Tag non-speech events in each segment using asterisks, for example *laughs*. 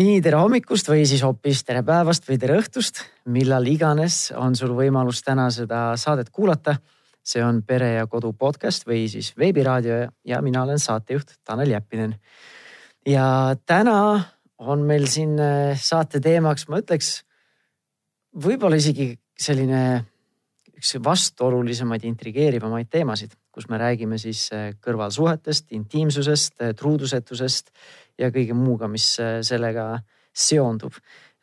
nii tere hommikust või siis hoopis tere päevast või tere õhtust, millal iganes on sul võimalus täna seda saadet kuulata. see on Pere ja Kodu podcast või siis veebiraadio ja mina olen saatejuht Tanel Jeppinen. ja täna on meil siin äh, saate teemaks, ma ütleks võib-olla isegi selline üks vastuolulisemaid, intrigeerivamaid teemasid, kus me räägime siis äh, kõrvalsuhetest, intiimsusest, äh, truudusetusest ja kõige muuga, mis äh, sellega seondub.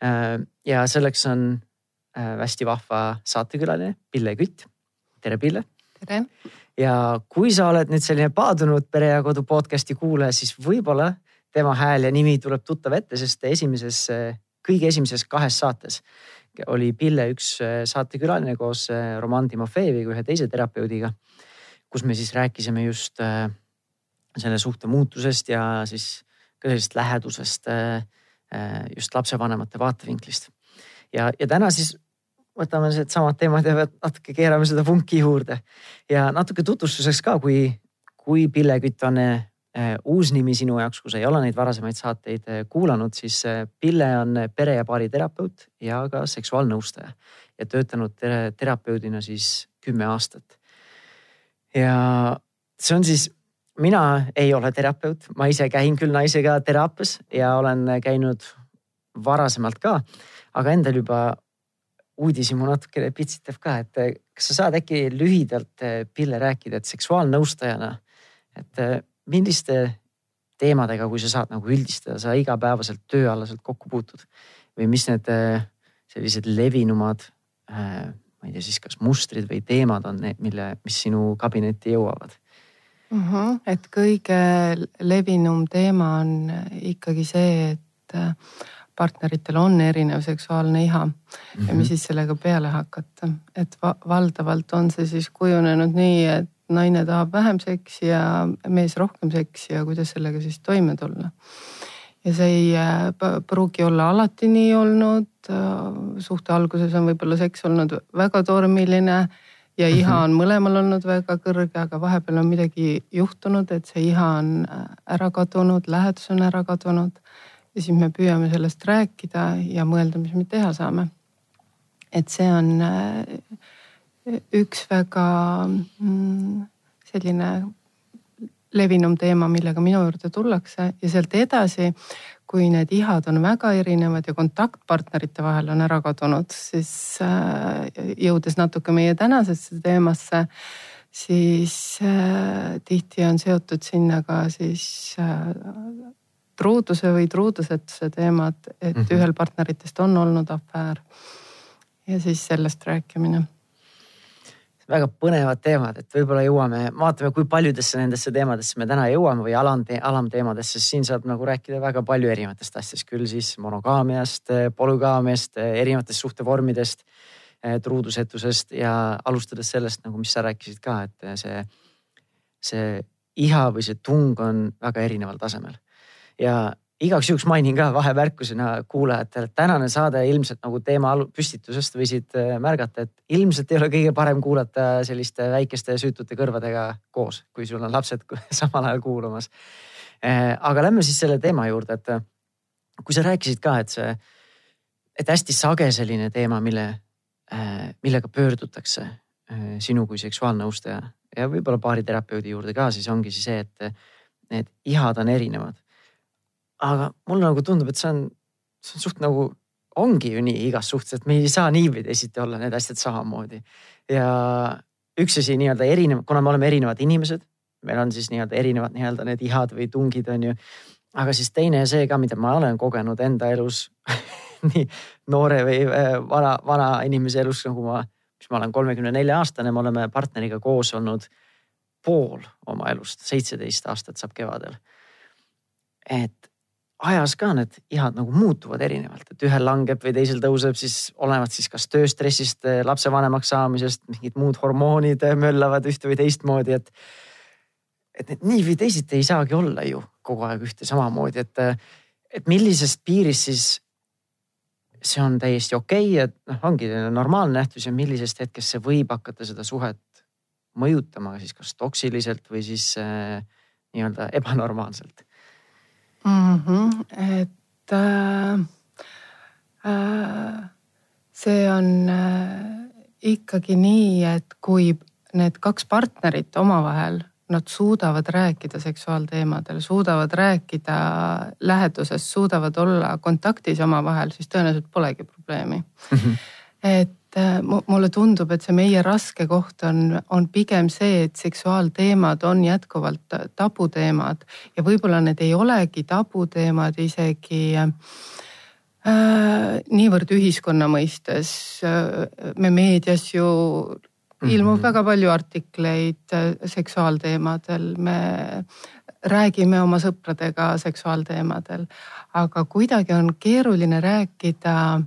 Äh, ja selleks on äh, hästi vahva saatekülaline Pille Kütt. tere, Pille. tere. ja kui sa oled nüüd selline paadunud Pere ja Kodu podcast'i kuulaja, siis võib-olla tema hääl ja nimi tuleb tuttav ette, sest esimeses, kõige esimeses kahes saates oli Pille üks saatekülaline koos Roman Timofejeviga, ühe teise terapeudiga, kus me siis rääkisime just selle suhte muutusest ja siis ka sellisest lähedusest äh, äh, just lapsevanemate vaatevinklist. ja, ja täna siis võtame need samad teemad ja natuke keerame seda vunki juurde ja natuke tutvustuseks ka, kui, kui Pille Kütt on äh, uus nimi sinu jaoks, kui sa ei ole neid varasemaid saateid kuulanud, siis Pille on pere ja baariterapeut ja ka seksuaalnõustaja ja töötanud terapeudina siis kümme aastat. ja see on siis mina ei ole terapeut, ma ise käin küll naisega teraapias ja olen käinud varasemalt ka, aga endal juba uudishimu natukene pitsitab ka, et kas sa saad äkki lühidalt Pille rääkida, et seksuaalnõustajana, et milliste teemadega, kui sa saad nagu üldistada, sa igapäevaselt tööalaselt kokku puutud? Või mis need sellised levinumad, ma ei tea siis kas mustrid või teemad on need, mille, mis sinu kabinetti jõuavad mm. -hmm. et kõige levinum teema on ikkagi see, et äh, partneritel on erinev seksuaalne iha mm -hmm. ja mis mhm. siis sellega peale hakata, et valdavalt on see siis kujunenud nii, et naine tahab vähem seksi ja mees rohkem seksi ja kuidas sellega siis toime tulla. ja see ei äh, pruugi olla alati nii olnud. Äh, suhte alguses on võib-olla seks olnud väga tormiline ja iha mhm. on mõlemal olnud väga kõrge, aga vahepeal on midagi juhtunud, et see iha on äh, ära kadunud, lähedus on ära kadunud. ja siis me püüame sellest rääkida ja mõelda, mis me teha saame. et see on äh, üks väga mm, selline levinum teema, millega minu juurde tullakse ja sealt edasi kui need ihad on väga erinevad ja kontaktpartnerite vahel on ära kadunud, siis äh, jõudes natuke meie tänasesse teemasse, siis äh, tihti on seotud sinna ka siis äh, truuduse või truudusetuse teemad, et mm -hmm. ühel partneritest on olnud afäär. ja siis sellest rääkimine väga põnevad teemad, et võib-olla jõuame, vaatame, kui paljudesse nendesse teemadesse me täna jõuame või alamte, alamteemadesse, siin saab nagu rääkida väga palju erinevatest asjadest, küll siis monogaamiast, polügaamiast, erinevatest suhtevormidest, truudusetusest ja alustades sellest nagu, mis sa rääkisid ka, et see, see iha või see tung on väga erineval tasemel. ja igaks juhuks mainin ka vahemärkusena kuulajatele, et tänane saade ilmselt nagu teema püstitusest võisid äh, märgata, et ilmselt ei ole kõige parem kuulata selliste väikeste süütute kõrvadega koos, kui sul on lapsed *laughs* samal ajal kuulamas. Äh, aga lähme siis selle teema juurde, et äh, kui sa rääkisid ka, et see, et hästi sage selline teema, mille, millega pöördutakse sinu kui seksuaalnõustaja ja võib-olla baariterapeudi juurde ka, siis ongi see, et need ihad on erinevad aga mulle nagu tundub, et see on, see on suht nagu ongi ju nii igas suhtes, et me ei saa nii või teisiti olla need asjad samamoodi. ja üks asi nii-öelda erinev, kuna me oleme erinevad inimesed, meil on siis nii-öelda erinevad nii-öelda need ihad või tungid on ju. aga siis teine see ka, mida ma olen kogenud enda elus *laughs* nii noore või äh, vana, vana inimese elus nagu ma, mis ma olen kolmekümne nelja aastane, me oleme partneriga koos olnud pool oma elust, seitseteist aastat saab kevadel. et ajas ka need ihad nagu muutuvad erinevalt, et ühel langeb või teisel tõuseb siis olenevalt siis kas tööstressist, eh, lapsevanemaks saamisest, mingid muud hormoonid eh, möllavad ühte või teistmoodi, et. et need nii või teisiti ei saagi olla ju kogu aeg ühte samamoodi, et, eh, et millisest piirist siis see on täiesti okei okay,, et noh, ongi normaalne nähtus ja millisest hetkest see võib hakata seda suhet mõjutama siis kas toksiliselt või siis äh, nii-öelda ebanormaalselt mm. -hmm. et äh, äh, see on äh, ikkagi nii, et kui need kaks partnerit omavahel, nad suudavad rääkida seksuaalteemadel, suudavad rääkida lähedusest, suudavad olla kontaktis omavahel, siis tõenäoliselt polegi probleemi mm. -hmm. et mulle tundub, et see meie raske koht on, on pigem see, et seksuaalteemad on jätkuvalt tabuteemad ja võib-olla need ei olegi tabuteemad isegi äh, niivõrd ühiskonna mõistes. me meedias ju ilmub mm -hmm. väga palju artikleid äh, seksuaalteemadel, me räägime oma sõpradega seksuaalteemadel, aga kuidagi on keeruline rääkida äh,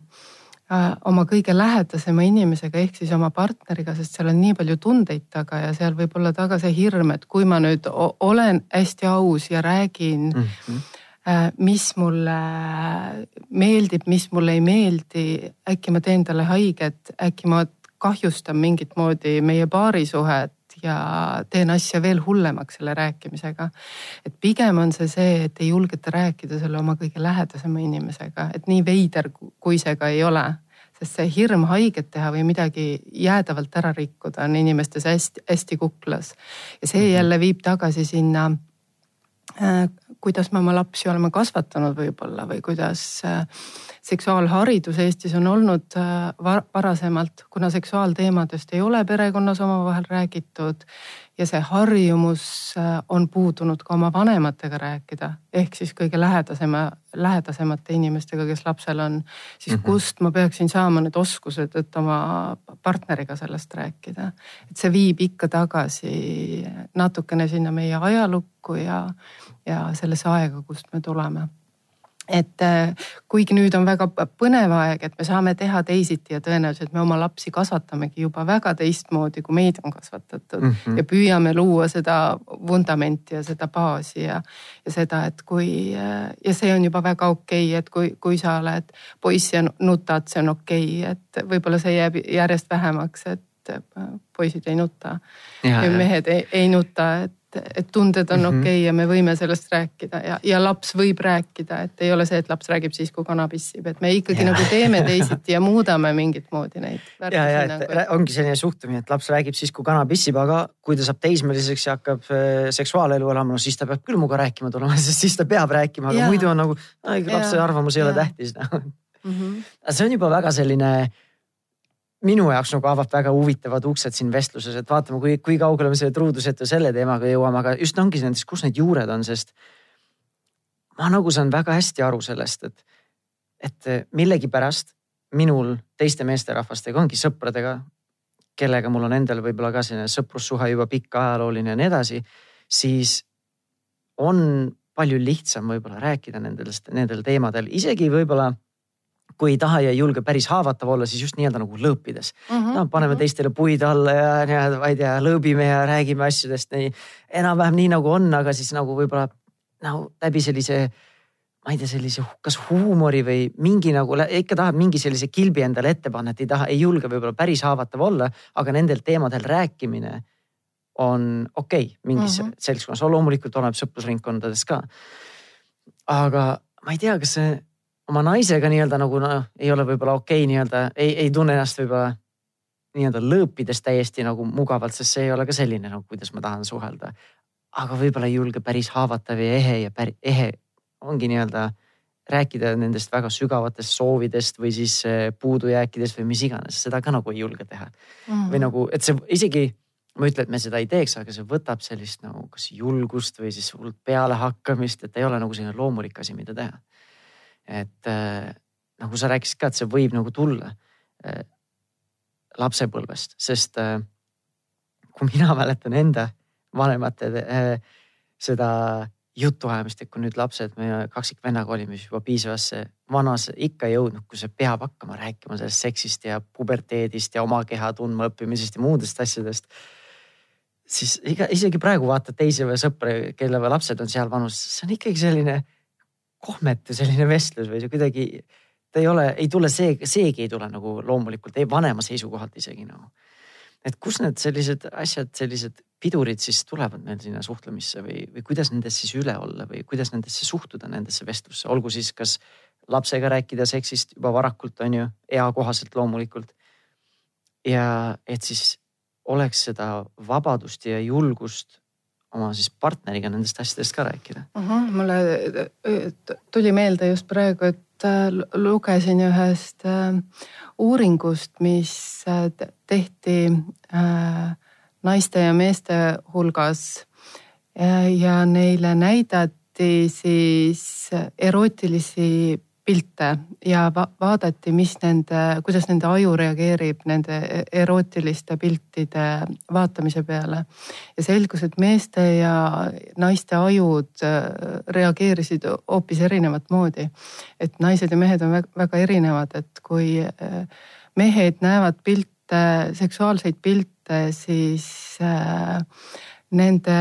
oma kõige lähedasema inimesega ehk siis oma partneriga, sest seal on nii palju tundeid taga ja seal võib olla taga see hirm, et kui ma nüüd olen hästi aus ja räägin mm. -hmm mis mulle meeldib, mis mulle ei meeldi, äkki ma teen talle haiget, äkki ma kahjustan mingit moodi meie paarisuhet ja teen asja veel hullemaks selle rääkimisega. et pigem on see see, et ei julgeta rääkida selle oma kõige lähedasema inimesega, et nii veider, kui see ka ei ole sest see hirm haiget teha või midagi jäädavalt ära rikkuda on inimestes hästi-hästi kuklas. ja see mhm. jälle viib tagasi sinna kuidas me oma lapsi oleme kasvatanud võib-olla või kuidas äh, seksuaalharidus Eestis on olnud äh, varasemalt, kuna seksuaalteemadest ei ole perekonnas omavahel räägitud ja see harjumus äh, on puudunud ka oma vanematega rääkida, ehk siis kõige lähedasema, lähedasemate inimestega, kes lapsel on, siis mm -hmm. kust ma peaksin saama need oskused, et oma partneriga sellest rääkida. et see viib ikka tagasi natukene sinna meie ajalukku ja, ja sellesse aega, kust me tuleme et äh, kuigi nüüd on väga põnev aeg, et me saame teha teisiti ja tõenäoliselt me oma lapsi kasvatamegi juba väga teistmoodi, kui meid on kasvatatud. Mm -hmm. ja püüame luua seda vundamenti ja seda baasi ja, ja seda, et kui äh, ja see on juba väga okei okay,, et kui, kui sa oled poiss ja nutad, see on okei okay,, et võib-olla see jääb järjest vähemaks, et äh, poisid ei nuta. Ja, ja mehed ei, ei nuta, et et tunded on mm -hmm. okei okay ja me võime sellest rääkida ja, ja laps võib rääkida, et ei ole see, et laps räägib siis, kui kana pissib, et me ikkagi ja. nagu teeme *laughs* teisiti ja muudame mingit moodi neid. ja, ja et nagu... ongi selline suhtumine, et laps räägib siis, kui kana pissib, aga kui ta saab teismeliseks ja hakkab äh, seksuaalelu elama, no siis ta peab küll minuga rääkima tulema, sest *laughs* siis ta peab rääkima, aga ja. muidu on nagu, lapse arvamus ei ja. ole tähtis mm. -hmm. see on juba väga selline minu jaoks nagu avab väga huvitavad uksed siin vestluses, et vaatame, kui, kui kaugele me selle truuduseta selle teemaga jõuame, aga just ongi nendest, kus need juured on, sest ma nagu saan väga hästi aru sellest, et, et millegipärast minul teiste meesterahvastega ongi sõpradega, kellega mul on endal võib-olla ka selline sõprussuhe juba pikk ajalooline ja nii edasi, siis on palju lihtsam võib-olla rääkida nendest, nendel teemadel, isegi võib-olla kui ei taha ja ei julge päris haavatav olla, siis just nii-öelda nagu lõõpides mm. -hmm. no paneme mhm. teistele puid alla ja nii-öelda, ma ei tea, lõõbime ja räägime asjadest nii enam-vähem nii nagu on, aga siis nagu võib-olla nagu läbi sellise ma ei tea, sellise kas huumori või mingi nagu ikka tahab mingi sellise kilbi endale ette panna, et ei taha, ei julge võib-olla päris haavatav olla, aga nendel teemadel rääkimine on okei okay, mingis mm -hmm. seltskonnas, loomulikult oleneb sõprusringkondades ka. aga ma ei tea, kas see oma naisega nii-öelda nagu noh, ei ole võib-olla okei okay, nii-öelda, ei, ei tunne ennast võib-olla nii-öelda lõõpides täiesti nagu mugavalt, sest see ei ole ka selline nagu, kuidas ma tahan suhelda. aga võib-olla ei julge päris haavatav ja ehe ja päri, ehe ongi nii-öelda rääkida nendest väga sügavatest soovidest või siis eh, puudujääkidest või mis iganes, seda ka nagu ei julge teha mm. või nagu, et see isegi, ma ei ütle, et me seda ei teeks, aga see võtab sellist nagu kas julgust või siis hullult pealehakkamist, et ei ole nagu selline loomulik asi, mida teha et äh, nagu sa rääkisid ka, et see võib nagu tulla äh, lapsepõlvest, sest äh, kui mina *laughs* mäletan enda vanemate seda jutuajamist, et kui nüüd lapsed, me kaksikvennaga olime siis juba piisavasse vanas ikka jõudnud, kui see peab hakkama rääkima sellest seksist ja puberteedist ja oma keha tundma õppimisest ja muudest asjadest. siis iga, isegi praegu vaatad teisi või sõpru, kelle lapsed on seal vanuses, see on ikkagi selline kohmetu selline vestlus või see kuidagi, ta ei ole, ei tule see, seegi ei tule nagu loomulikult ei vanema seisukohalt isegi nagu. et kus need sellised asjad, sellised pidurid siis tulevad meil sinna suhtlemisse või, või kuidas nendest siis üle olla või kuidas nendesse suhtuda, nendesse vestlusse, olgu siis kas lapsega rääkida seksist juba varakult, on ju, eakohaselt loomulikult. ja et siis oleks seda vabadust ja julgust oma siis partneriga nendest asjadest ka rääkida. Mulle tuli meelde just praegu, et äh, lugesin ühest äh, uuringust, mis äh, tehti naiste ja meeste hulgas ja neile näidati siis erootilisi pilte ja va vaadati, mis nende, kuidas nende aju reageerib nende erootiliste piltide vaatamise peale. ja selgus, et meeste ja naiste ajud äh, reageerisid hoopis erinevat moodi. et naised ja mehed on väga erinevad, et kui äh, mehed näevad pilte, seksuaalseid pilte, siis äh, nende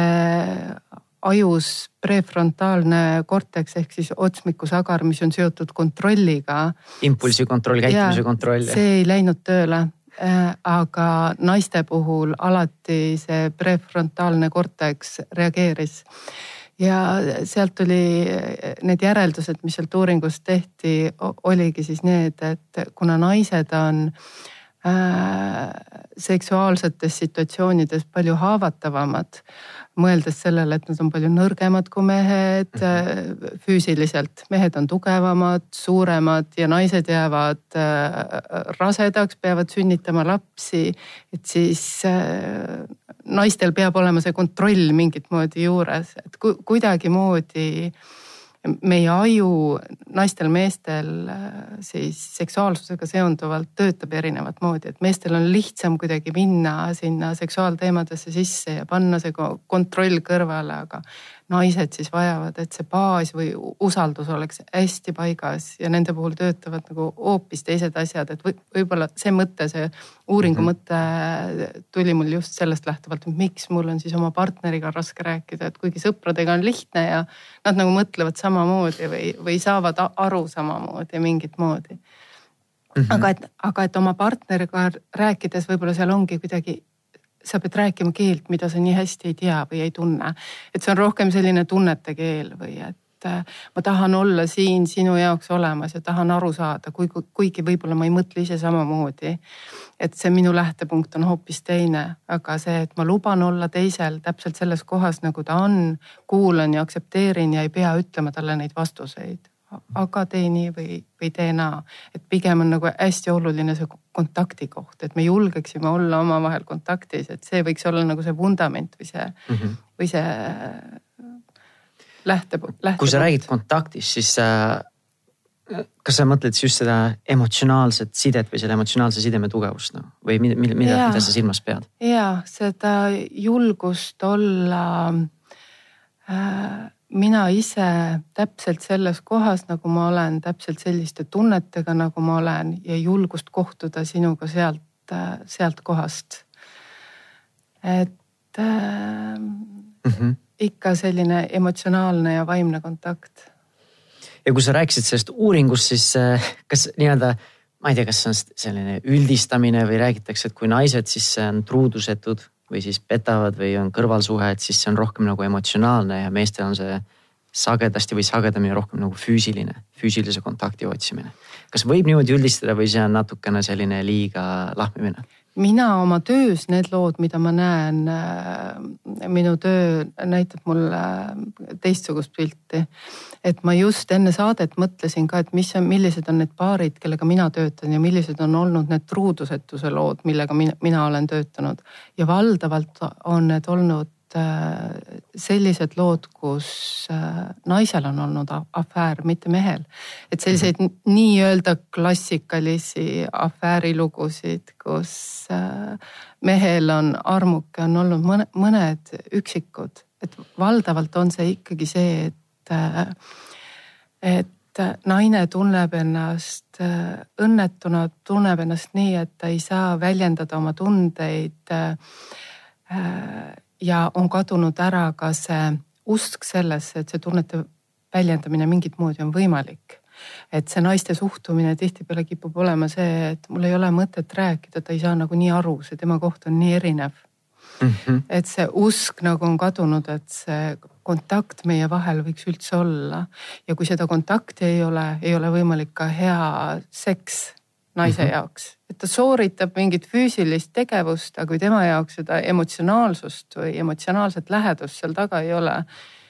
ajus prefrontaalne korteks ehk siis otsmikusagar, mis on seotud kontrolliga. impulsi kontroll, käitumise kontroll. see ei läinud tööle äh, aga naiste puhul alati see prefrontaalne korteks reageeris. ja sealt tuli need järeldused, mis sealt uuringust tehti, oligi siis need, et kuna naised on äh, seksuaalsetes situatsioonides palju haavatavamad mõeldes sellele, et nad on palju nõrgemad kui mehed mm. füüsiliselt. mehed on tugevamad, suuremad ja naised jäävad äh, rasedaks, peavad sünnitama lapsi. et siis äh, naistel peab olema see kontroll mingit moodi juures, et kuidagimoodi meie aju naistel-meestel siis seksuaalsusega seonduvalt töötab erinevat moodi, et meestel on lihtsam kuidagi minna sinna seksuaalteemadesse sisse ja panna see kontroll kõrvale, aga naised siis vajavad, et see baas või usaldus oleks hästi paigas ja nende puhul töötavad nagu hoopis teised asjad, et võib-olla see mõte, see uuringu -hmm. mõte tuli mul just sellest lähtuvalt, et miks mul on siis oma partneriga raske rääkida, et kuigi sõpradega on lihtne ja nad nagu mõtlevad samamoodi või, või saavad aru samamoodi mingit moodi -hmm. aga et, aga et oma partneriga rääkides võib-olla seal ongi kuidagi sa pead rääkima keelt, mida sa nii hästi ei tea või ei tunne. et see on rohkem selline tunnete keel või et äh, ma tahan olla siin sinu jaoks olemas ja tahan aru saada, kui, kuigi võib-olla ma ei mõtle ise samamoodi. et see minu lähtepunkt on hoopis teine, aga see, et ma luban olla teisel täpselt selles kohas, nagu ta on, kuulan ja aktsepteerin ja ei pea ütlema talle neid vastuseid aga tee nii või, või tee naa. et pigem on nagu hästi oluline see kontakti koht, et me julgeksime olla omavahel kontaktis, et see võiks olla nagu see vundament või see mm, -hmm. või see lähte, lähte. kui sa räägid kontaktist, siis äh, kas sa mõtled just seda emotsionaalset sidet või selle emotsionaalse sideme tugevust no? või mida, mida, mida sa silmas pead? ja seda julgust olla äh, mina ise täpselt selles kohas, nagu ma olen, täpselt selliste tunnetega, nagu ma olen ja julgust kohtuda sinuga sealt, sealt kohast. et äh, mm -hmm. ikka selline emotsionaalne ja vaimne kontakt. ja kui sa rääkisid sellest uuringust, siis äh, kas nii-öelda, ma ei tea, kas see on selline üldistamine või räägitakse, et kui naised siis on truudusetud või siis petavad või on kõrvalsuhe, et siis see on rohkem nagu emotsionaalne ja meestel on see sagedasti või sagedamini rohkem nagu füüsiline, füüsilise kontakti otsimine. kas võib niimoodi üldistada või see on natukene selline liiga lahmimine? Mina oma töös, need lood, mida ma näen, äh, minu töö näitab mulle teistsugust pilti. et ma just enne saadet mõtlesin ka, et mis on, millised on need paarid, kellega mina töötan ja millised on olnud need truudusetuse lood, millega mina, mina olen töötanud. ja valdavalt on need olnud Äh, sellised lood, kus äh, naisel on olnud afäär, mitte mehel. et selliseid mm -hmm. nii-öelda klassikalisi afäärilugusid, kus äh, mehel on armuke, on olnud mõne, mõned üksikud, et valdavalt on see ikkagi see, et, et naine tunneb ennast õnnetuna, tunneb ennast nii, et ta ei saa väljendada oma tundeid ja on kadunud ära ka see usk sellesse, et see tunnete väljendamine mingit moodi on võimalik. et see naiste suhtumine tihtipeale kipub olema see, et mul ei ole mõtet rääkida, ta ei saa nagunii aru, see tema koht on nii erinev mm. -hmm. et see usk nagu on kadunud, et see kontakt meie vahel võiks üldse olla. ja kui seda kontakti ei ole, ei ole võimalik ka hea seks naise mm -hmm. jaoks. et ta sooritab mingit füüsilist tegevust, aga kui tema jaoks seda emotsionaalsust või emotsionaalset lähedust seal taga ei ole,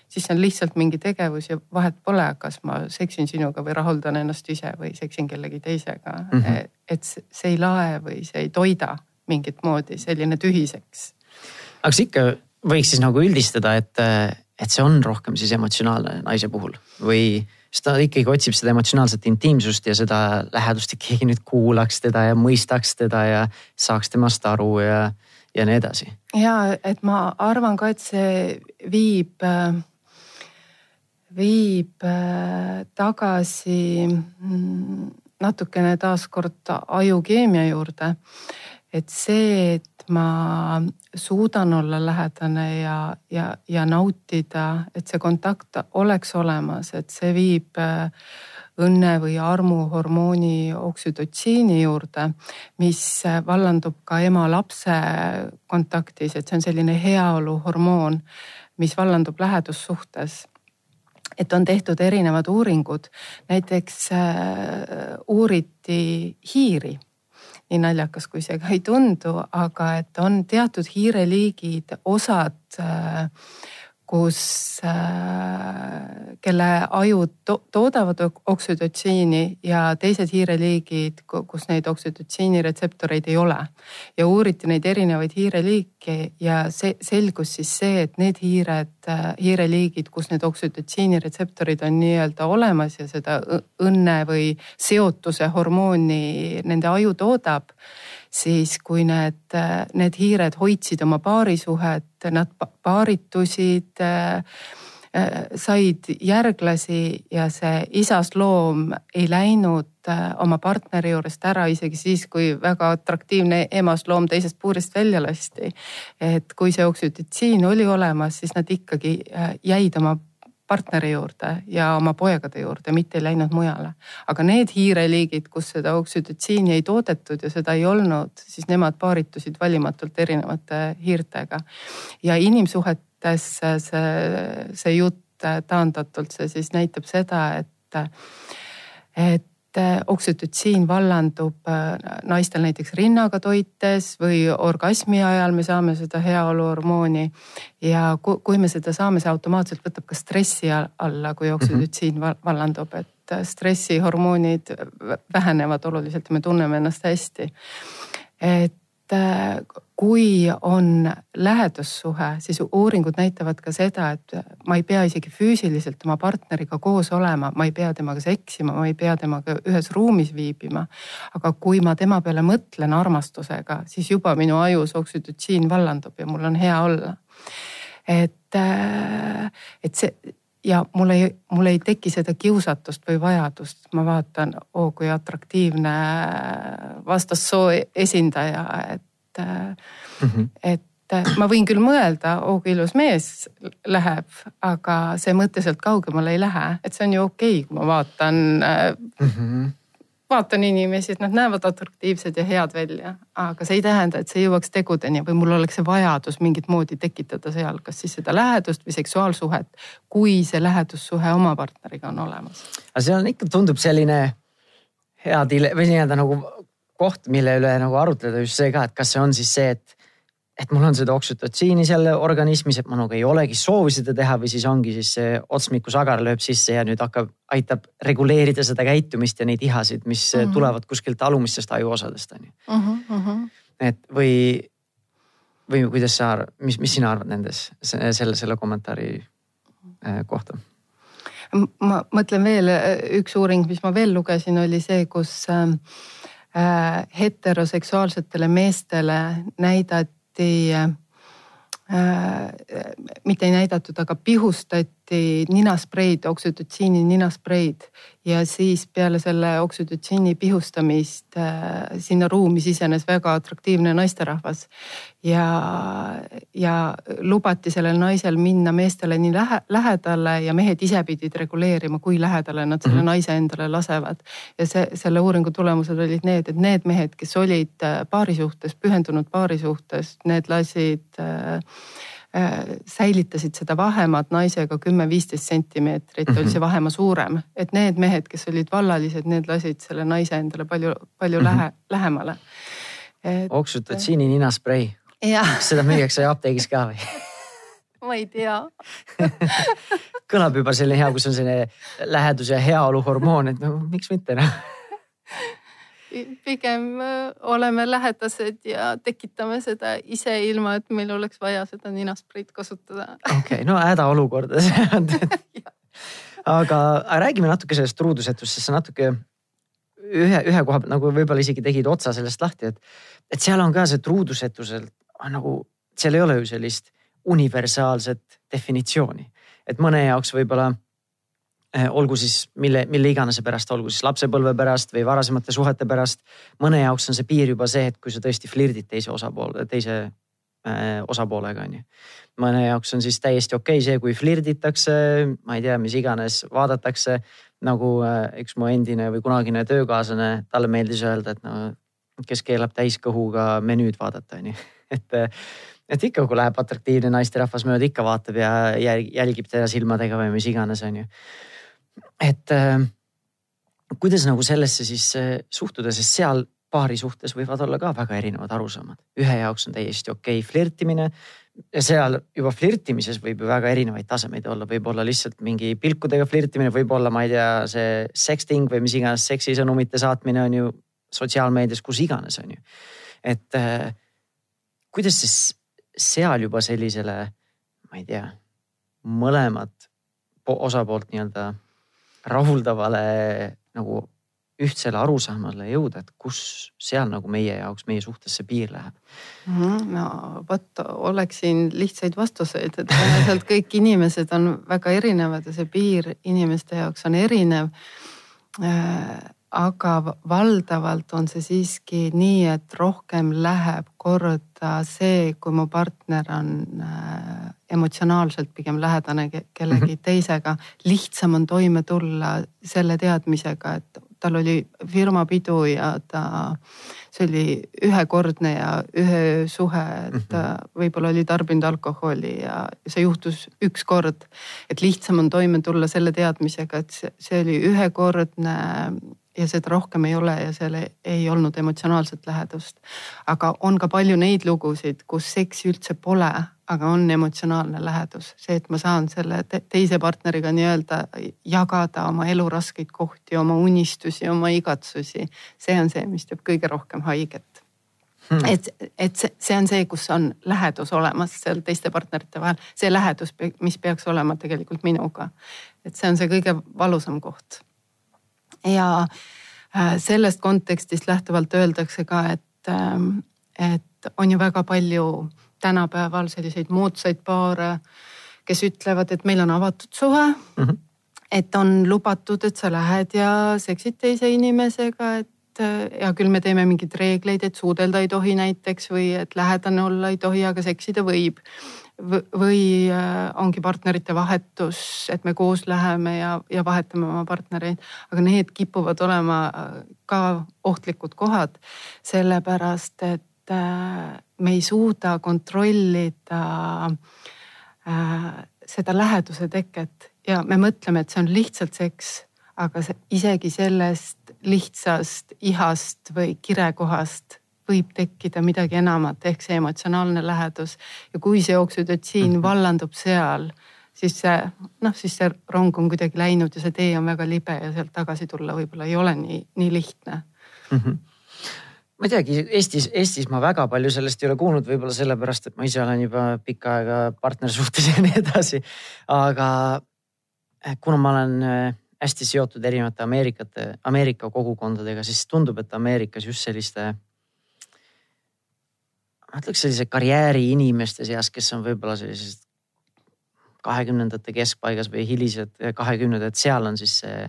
siis see on lihtsalt mingi tegevus ja vahet pole, kas ma seksin sinuga või rahuldan ennast ise või seksin kellegi teisega mm. -hmm. et see ei lae või see ei toida mingit moodi selline tühiseks. aga kas ikka võiks siis nagu üldistada, et, et see on rohkem siis emotsionaalne naise puhul või siis ta ikkagi otsib seda emotsionaalset intiimsust ja seda lähedust, et keegi nüüd kuulaks teda ja mõistaks teda ja saaks temast aru ja, ja nii edasi. ja et ma arvan ka, et see viib, viib tagasi mm, natukene taaskord ajukeemia juurde. Et see, et ma suudan olla lähedane ja, ja, ja nautida, et see kontakt oleks olemas, et see viib äh, õnne või armuhormooni oksüdotsiini juurde, mis äh, vallandub ka ema-lapse kontaktis, et see on selline heaoluhormoon, mis vallandub lähedussuhtes. Et on tehtud erinevad uuringud, näiteks äh, uuriti hiiri nii naljakas, kui see ka ei tundu, aga et on teatud hiireliigid, osad äh, kus, äh, kelle ajud to toodavad oksüdotsiini ja teised hiireliigid, kus neid oksüdotsiini retseptoreid ei ole. ja uuriti neid erinevaid hiireliike ja see selgus siis see, et need hiired, äh, hiireliigid, kus need oksüdotsiini retseptorid on nii-öelda olemas ja seda õnne või seotuse hormooni nende aju toodab siis kui need, need hiired hoidsid oma paarisuhet, nad paaritusid, said järglasi ja see isas loom ei läinud oma partneri juurest ära isegi siis, kui väga atraktiivne emas loom teisest puurist välja lasti. et kui see oksüdotsiin oli olemas, siis nad ikkagi jäid oma partneri juurde ja oma poegade juurde, mitte ei läinud mujale. aga need hiireliigid, kus seda oksüdotsiini ei toodetud ja seda ei olnud, siis nemad paaritusid valimatult erinevate hiirtega. ja inimsuhetes see, see jutt taandatult, see siis näitab seda, et, et et oksüdotsiin vallandub äh, naistel näiteks rinnaga toites või orgasmi ajal me saame seda heaoluhormooni. ja kui me seda saame, see automaatselt võtab ka stressi alla, kui oksüdotsiin mm -hmm. vallandub, et äh, stressihormoonid vähenevad oluliselt ja me tunneme ennast hästi. et äh, kui on lähedussuhe, siis uuringud näitavad ka seda, et ma ei pea isegi füüsiliselt oma partneriga koos olema, ma ei pea temaga seksima, ma ei pea temaga ühes ruumis viibima. aga kui ma tema peale mõtlen armastusega, siis juba minu ajus oksüdotsiin vallandub ja mul on hea olla. et, et see ja mul ei, mul ei teki seda kiusatust või vajadust, ma vaatan, oo kui atraktiivne vastassoo esindaja, et mm, -hmm. et ma võin küll mõelda, oo kui ilus mees läheb, aga see mõte sealt kaugemale ei lähe, et see on ju okei okay,, kui ma vaatan mm. -hmm vaatan inimesi, et nad näevad atraktiivsed ja head välja, aga see ei tähenda, et see jõuaks tegudeni või mul oleks see vajadus mingit moodi tekitada seal, kas siis seda lähedust või seksuaalsuhet, kui see lähedussuhe oma partneriga on olemas. aga see on ikka, tundub selline hea dile- või nii-öelda nagu koht, mille üle nagu arutleda just see ka, et kas see on siis see, et, et mul on seda oksütotsiini seal organismis, et ma nagu ei olegi soovi seda teha või siis ongi siis see otsmikusagar lööb sisse ja nüüd hakkab, aitab reguleerida seda käitumist ja neid ihasid, mis mm -hmm. tulevad kuskilt alumistest ajuosadest on ju mm. -hmm. et või, või kuidas sa, mis, mis sina arvad nendes, selle, selle kommentaari äh, kohta? ma mõtlen veel, üks uuring, mis ma veel lugesin, oli see, kus äh, Äh, heteroseksuaalsetele meestele näidati äh, mitte ei näidatud, aga pihustati ninaspreid, oksüdotsiini ninaspreid ja siis peale selle oksüdotsiini pihustamist äh, sinna ruumi sisenes väga atraktiivne naisterahvas. ja, ja lubati sellel naisel minna meestele nii lähe, lähedale ja mehed ise pidid reguleerima, kui lähedale nad selle mm -hmm. naise endale lasevad. ja see, selle uuringu tulemused olid need, et need mehed, kes olid äh, paari suhtes, pühendunud paari suhtes, need lasid äh, säilitasid seda vahemaad naisega kümme-viisteist sentimeetrit mm, -hmm. oli mhm. see vahemaa suurem. et need mehed, kes olid vallalised, need lasid selle naise endale palju, palju mm -hmm. lähe, lähemale. oksutad siini ninasprei. *laughs* seda müüakse *laughs* apteegis ka või ma ei tea *laughs* kõlab juba selline hea, kus on selline lähedus ja heaolu hormoon, et no miks mitte noh pigem äh, oleme lähedased ja tekitame seda ise, ilma et meil oleks vaja seda ninaspreit kasutada. okei okay,, no hädaolukordades *laughs* *laughs* aga, räägime natuke sellest truudusetust, sest sa natuke ühe, ühe koha pealt nagu võib-olla isegi tegid otsa sellest lahti, et, et seal on ka see truudusetusel nagu, seal ei ole ju sellist universaalset definitsiooni, et mõne jaoks võib-olla olgu siis mille, mille iganes pärast, olgu siis lapsepõlve pärast või varasemate suhete pärast. mõne jaoks on see piir juba see, et kui sa tõesti flirdid teise osapoole, teise äh, osapoolega on ju. mõne jaoks on siis täiesti okei okay see, kui flirditakse, ma ei tea, mis iganes, vaadatakse nagu äh, üks mu endine või kunagine töökaaslane, talle meeldis öelda, et no kes keelab täiskõhuga menüüd vaadata, on ju, *laughs* et et ikka, kui läheb atraktiivne naisterahvas mööda, ikka vaatab ja jälgib teda silmadega või mis iganes, on ju et äh, kuidas nagu sellesse siis äh, suhtuda, sest seal paari suhtes võivad olla ka väga erinevad arusaamad. ühe jaoks on täiesti okei okay flirtimine seal juba flirtimises võib ju väga erinevaid tasemeid olla, võib olla lihtsalt mingi pilkudega flirtimine, võib olla, ma ei tea, see sexting või mis iganes seksisõnumite saatmine on ju sotsiaalmeedias, kus iganes on ju. et äh, kuidas siis seal juba sellisele, ma ei tea, mõlemad osapoolt nii-öelda rahuldavale nagu ühtsele arusaamale jõuda, et kus seal nagu meie jaoks, meie suhtes see piir läheb mm? -hmm. no vot, oleks siin lihtsaid vastuseid, et tõenäoliselt kõik inimesed on väga erinevad ja see piir inimeste jaoks on erinev äh, aga valdavalt on see siiski nii, et rohkem läheb korda see, kui mu partner on äh, emotsionaalselt pigem lähedane kellegi mm -hmm. teisega. lihtsam on toime tulla selle teadmisega, et tal oli firmapidu ja ta, see oli ühekordne ja ühe suhe, et ta mm -hmm. võib-olla oli tarbinud alkoholi ja see juhtus üks kord. et lihtsam on toime tulla selle teadmisega, et see, see oli ühekordne ja seda rohkem ei ole ja seal ei olnud emotsionaalset lähedust. aga on ka palju neid lugusid, kus seksi üldse pole, aga on emotsionaalne lähedus, see, et ma saan selle teise partneriga nii-öelda jagada oma elu raskeid kohti, oma unistusi, oma igatsusi. see on see, mis teeb kõige rohkem haiget hmm.. et, et see, see on see, kus on lähedus olemas seal teiste partnerite vahel, see lähedus, mis peaks olema tegelikult minuga. et see on see kõige valusam koht ja äh, sellest kontekstist lähtuvalt öeldakse ka, et, ähm, et on ju väga palju tänapäeval selliseid moodsaid paare, kes ütlevad, et meil on avatud suhe mm. -hmm. et on lubatud, et sa lähed ja seksid teise inimesega, et äh, hea küll, me teeme mingeid reegleid, et suudelda ei tohi näiteks või et lähedane olla ei tohi, aga seksida võib või äh, ongi partnerite vahetus, et me koos läheme ja, ja vahetame oma partnereid, aga need kipuvad olema äh, ka ohtlikud kohad, sellepärast et äh, me ei suuda kontrollida seda läheduse teket. Ja me mõtleme, et see on lihtsalt seks, aga isegi sellest lihtsast ihast või kirekohast võib tekkida midagi enamat ehk see emotsionaalne lähedus. ja kui see oksüdotsiin mhm. vallandub seal, siis see noh, siis see rong on kuidagi läinud ja see tee on väga libe ja sealt tagasi tulla võib-olla ei ole nii, nii lihtne mm. -hmm ma ei teagi, Eestis, Eestis ma väga palju sellest ei ole kuulnud, võib-olla sellepärast, et ma ise olen juba pikka aega partnersuhtes ja nii edasi. aga eh, kuna ma olen eh, hästi seotud erinevate Ameerikate, Ameerika kogukondadega, siis tundub, et Ameerikas just selliste ma ütleks sellise karjääri inimeste seas, kes on võib-olla sellised kahekümnendate keskpaigas või hilised kahekümnendad, seal on siis see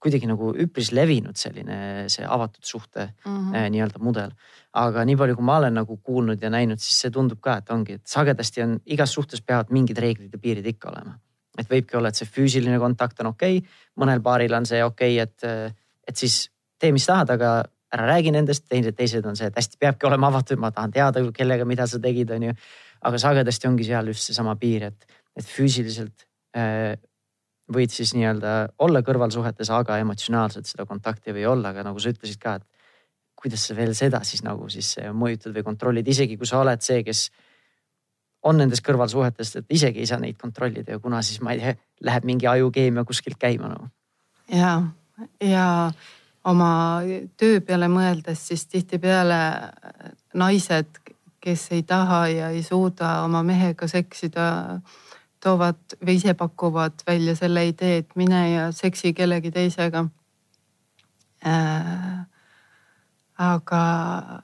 kuidagi nagu üpris levinud selline see avatud suhte mm -hmm. nii-öelda mudel. aga nii palju, kui ma olen nagu kuulnud ja näinud, siis see tundub ka, et ongi, et sagedasti on igas suhtes peavad mingid reeglid ja piirid ikka olema. et võibki olla, et see füüsiline kontakt on okei okay,, mõnel paaril on see okei okay,, et, et siis tee, mis tahad, aga ära räägi nendest, teised, teised on see, et hästi peabki olema avatud, ma tahan teada, kellega, mida sa tegid, on ju. aga sagedasti ongi seal just seesama piir, et, et füüsiliselt äh, võid siis nii-öelda olla kõrvalsuhetes, aga emotsionaalselt seda kontakti ei või olla, aga nagu sa ütlesid ka, et kuidas sa veel seda siis nagu siis mõjutad või kontrollid, isegi kui sa oled see, kes on nendes kõrvalsuhetes, et isegi ei saa neid kontrollida ja kuna siis ma ei tea, läheb mingi ajukeemia kuskilt käima nagu. ja, ja oma töö peale mõeldes, siis tihtipeale naised, kes ei taha ja ei suuda oma mehega seksida, toovad või ise pakuvad välja selle idee, et mine ja seksi kellegi teisega. Äh, aga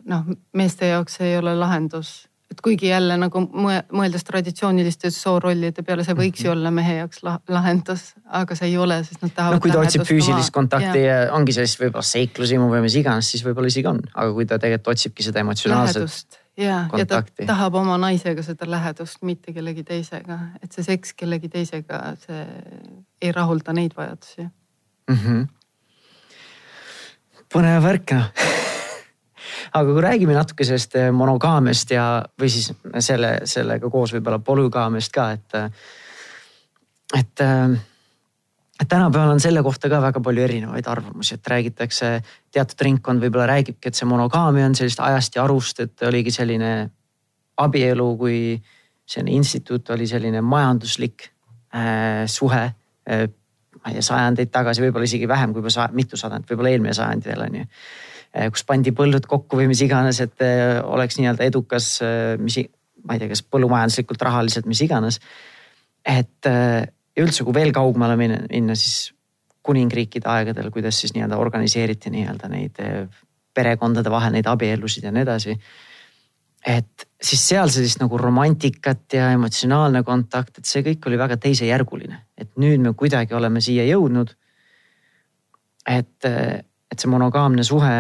noh, meeste jaoks ei ole lahendus, et kuigi jälle nagu mõeldes traditsiooniliste soorollide peale, see võiks ju mhm. olla mehe jaoks lahendus, aga see ei ole, sest nad tahavad. no kui ta otsib füüsilist kontakti ja. ongi sellist võib-olla seiklusimu või mis iganes, siis võib-olla isegi on, aga kui ta tegelikult otsibki seda emotsionaalset. ja, ja ta tahab oma naisega seda lähedust, mitte kellegi teisega, et see seks kellegi teisega, see ei rahulda neid vajadusi mm. -hmm. põnev värk noh *laughs* aga kui räägime natuke sellest eh, monogaamiast ja, või siis selle, sellega koos võib-olla polügaamiast ka, et. et, eh, et tänapäeval on selle kohta ka väga palju erinevaid arvamusi, et räägitakse, teatud ringkond võib-olla räägibki, et see monogaamia on sellist ajast ja arust, et oligi selline abielu kui selline instituut oli selline majanduslik äh, suhe äh, ma ei tea, sajandeid tagasi, võib-olla isegi vähem kui juba mitu sajandit, võib-olla eelmine sajand veel on ju Eh, kus pandi põllud kokku või mis iganes, et eh, oleks nii-öelda edukas, eh, mis, ma ei tea, kas põllumajanduslikult, rahaliselt, mis iganes. et ja üldse, kui veel kaugemale minna, minna, siis kuningriikide aegadel, kuidas siis nii-öelda organiseeriti nii-öelda neid perekondade vahel neid abielusid ja nii edasi. et siis seal sellist nagu romantikat ja emotsionaalne kontakt, et see kõik oli väga teisejärguline, et nüüd me kuidagi oleme siia jõudnud. et, et see monogaamne suhe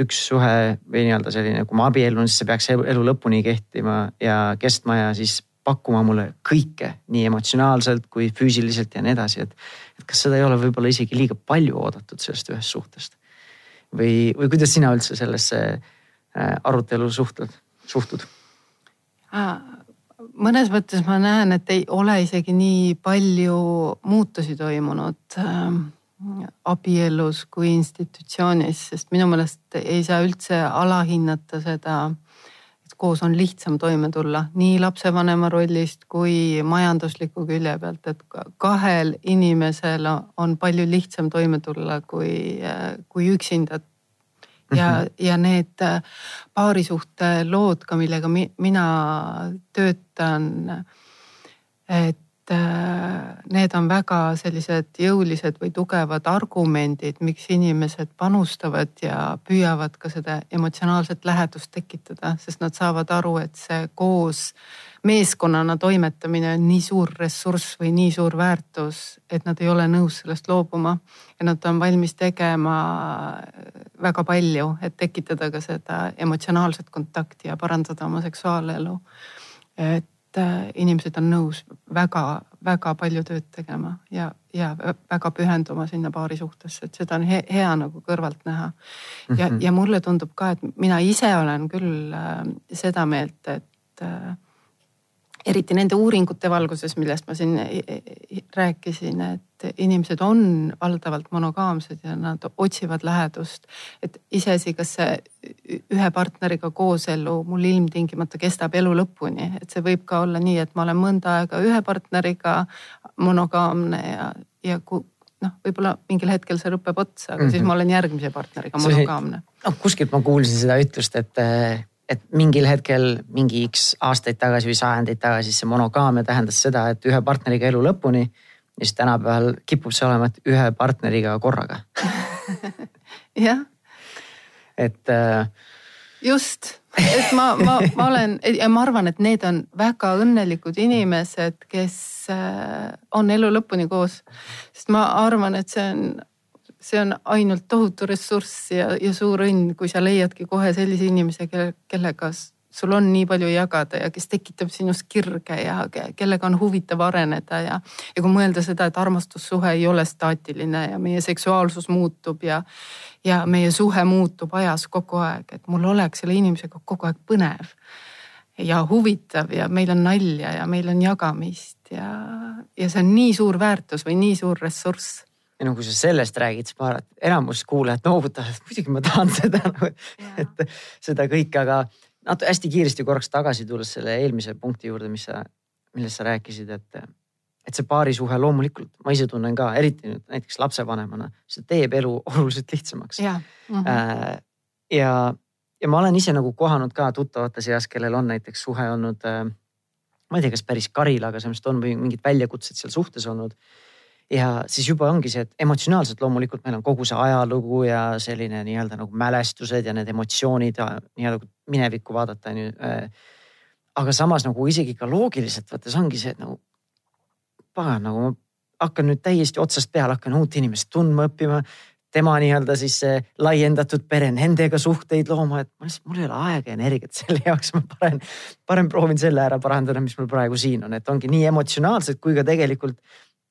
üks suhe või nii-öelda selline, kui ma abiellun, siis see peaks elu, lõpuni kehtima ja kestma ja siis pakkuma mulle kõike nii emotsionaalselt kui füüsiliselt ja nii edasi, et. et kas seda ei ole võib-olla isegi liiga palju oodatud sellest ühest suhtest? või, või kuidas sina üldse sellesse äh, arutelu suhtled, suhtud? mõnes mõttes ma näen, et ei ole isegi nii palju muutusi toimunud ähm, abielus kui institutsioonis, sest minu meelest ei saa üldse alahinnata seda, et koos on lihtsam toime tulla nii lapsevanema rollist kui majandusliku külje pealt, et kahel inimesel on palju lihtsam toime tulla kui, kui üksinda ja mm, -hmm. ja need paarisuhte lood ka, millega mi, mina töötan. et need on väga sellised jõulised või tugevad argumendid, miks inimesed panustavad ja püüavad ka seda emotsionaalset lähedust tekitada, sest nad saavad aru, et see koos meeskonnana toimetamine on nii suur ressurss või nii suur väärtus, et nad ei ole nõus sellest loobuma. ja nad on valmis tegema väga palju, et tekitada ka seda emotsionaalset kontakti ja parandada oma seksuaalelu. et et äh, inimesed on nõus väga-väga palju tööd tegema ja, ja väga pühenduma sinna paari suhtesse, et seda on hea, hea nagu kõrvalt näha. ja mm, -hmm. ja mulle tundub ka, et mina ise olen küll äh, seda meelt, et äh, eriti nende uuringute valguses, millest ma siin e, e, rääkisin, et inimesed on valdavalt monogaamsed ja nad otsivad lähedust. et iseasi, kas see ühe partneriga kooselu mul ilmtingimata kestab elu lõpuni, et see võib ka olla nii, et ma olen mõnda aega ühe partneriga monogaamne ja, ja kui noh, võib-olla mingil hetkel see lõpeb otsa, aga mm -hmm. siis mhm. ma olen järgmise partneriga monogaamne. noh, kuskilt ma kuulsin seda ütlust, et et mingil hetkel mingi X aastaid tagasi või sajandeid tagasi see monogaamia tähendas seda, et ühe partneriga elu lõpuni. ja siis tänapäeval kipub see olema, et ühe partneriga korraga *laughs* jah. et äh.... just, et ma, ma, ma olen ja ma arvan, et need on väga õnnelikud inimesed, kes äh, on elu lõpuni koos. sest ma arvan, et see on see on ainult tohutu ressurss ja, ja suur õnn, kui sa leiadki kohe sellise inimese, kelle, kellega sul on nii palju jagada ja kes tekitab sinust kirge ja kellega on huvitav areneda ja. ja kui mõelda seda, et armastussuhe ei ole staatiline ja meie seksuaalsus muutub ja, ja meie suhe muutub ajas kogu aeg, et mul oleks selle inimesega kogu aeg põnev. ja huvitav ja meil on nalja ja meil on jagamist ja, ja see on nii suur väärtus või nii suur ressurss ja no kui sa sellest räägid, siis ma arvan, et enamus kuulajad noogutavad, et muidugi ma tahan seda *laughs* nagu, et seda kõike, aga natuke hästi kiiresti korraks tagasi tulles selle eelmise punkti juurde, mis sa, millest sa rääkisid, et, et see paarisuhe loomulikult, ma ise tunnen ka, eriti nüüd näiteks lapsevanemana, see teeb elu *laughs* oluliselt lihtsamaks. ja mm, -hmm. ja, ja ma olen ise nagu kohanud ka tuttavate seas, kellel on näiteks suhe olnud äh, ma ei tea, kas päris karil, aga sellest on mingid väljakutsed seal suhtes olnud ja siis juba ongi see, et emotsionaalselt loomulikult meil on kogu see ajalugu ja selline nii-öelda nagu mälestused ja need emotsioonid nii-öelda minevikku vaadata on ju. Äh, aga samas nagu isegi ka loogiliselt võttes ongi see, et nagu pagan, nagu ma hakkan nüüd täiesti otsast peale, hakkan uut inimest tundma õppima tema nii-öelda siis laiendatud pere, nendega suhteid looma, et ma lihtsalt, mul ei ole aega ja energiat selle jaoks, ma parem, parem proovin selle ära parandada, mis mul praegu siin on, et ongi nii emotsionaalselt kui ka tegelikult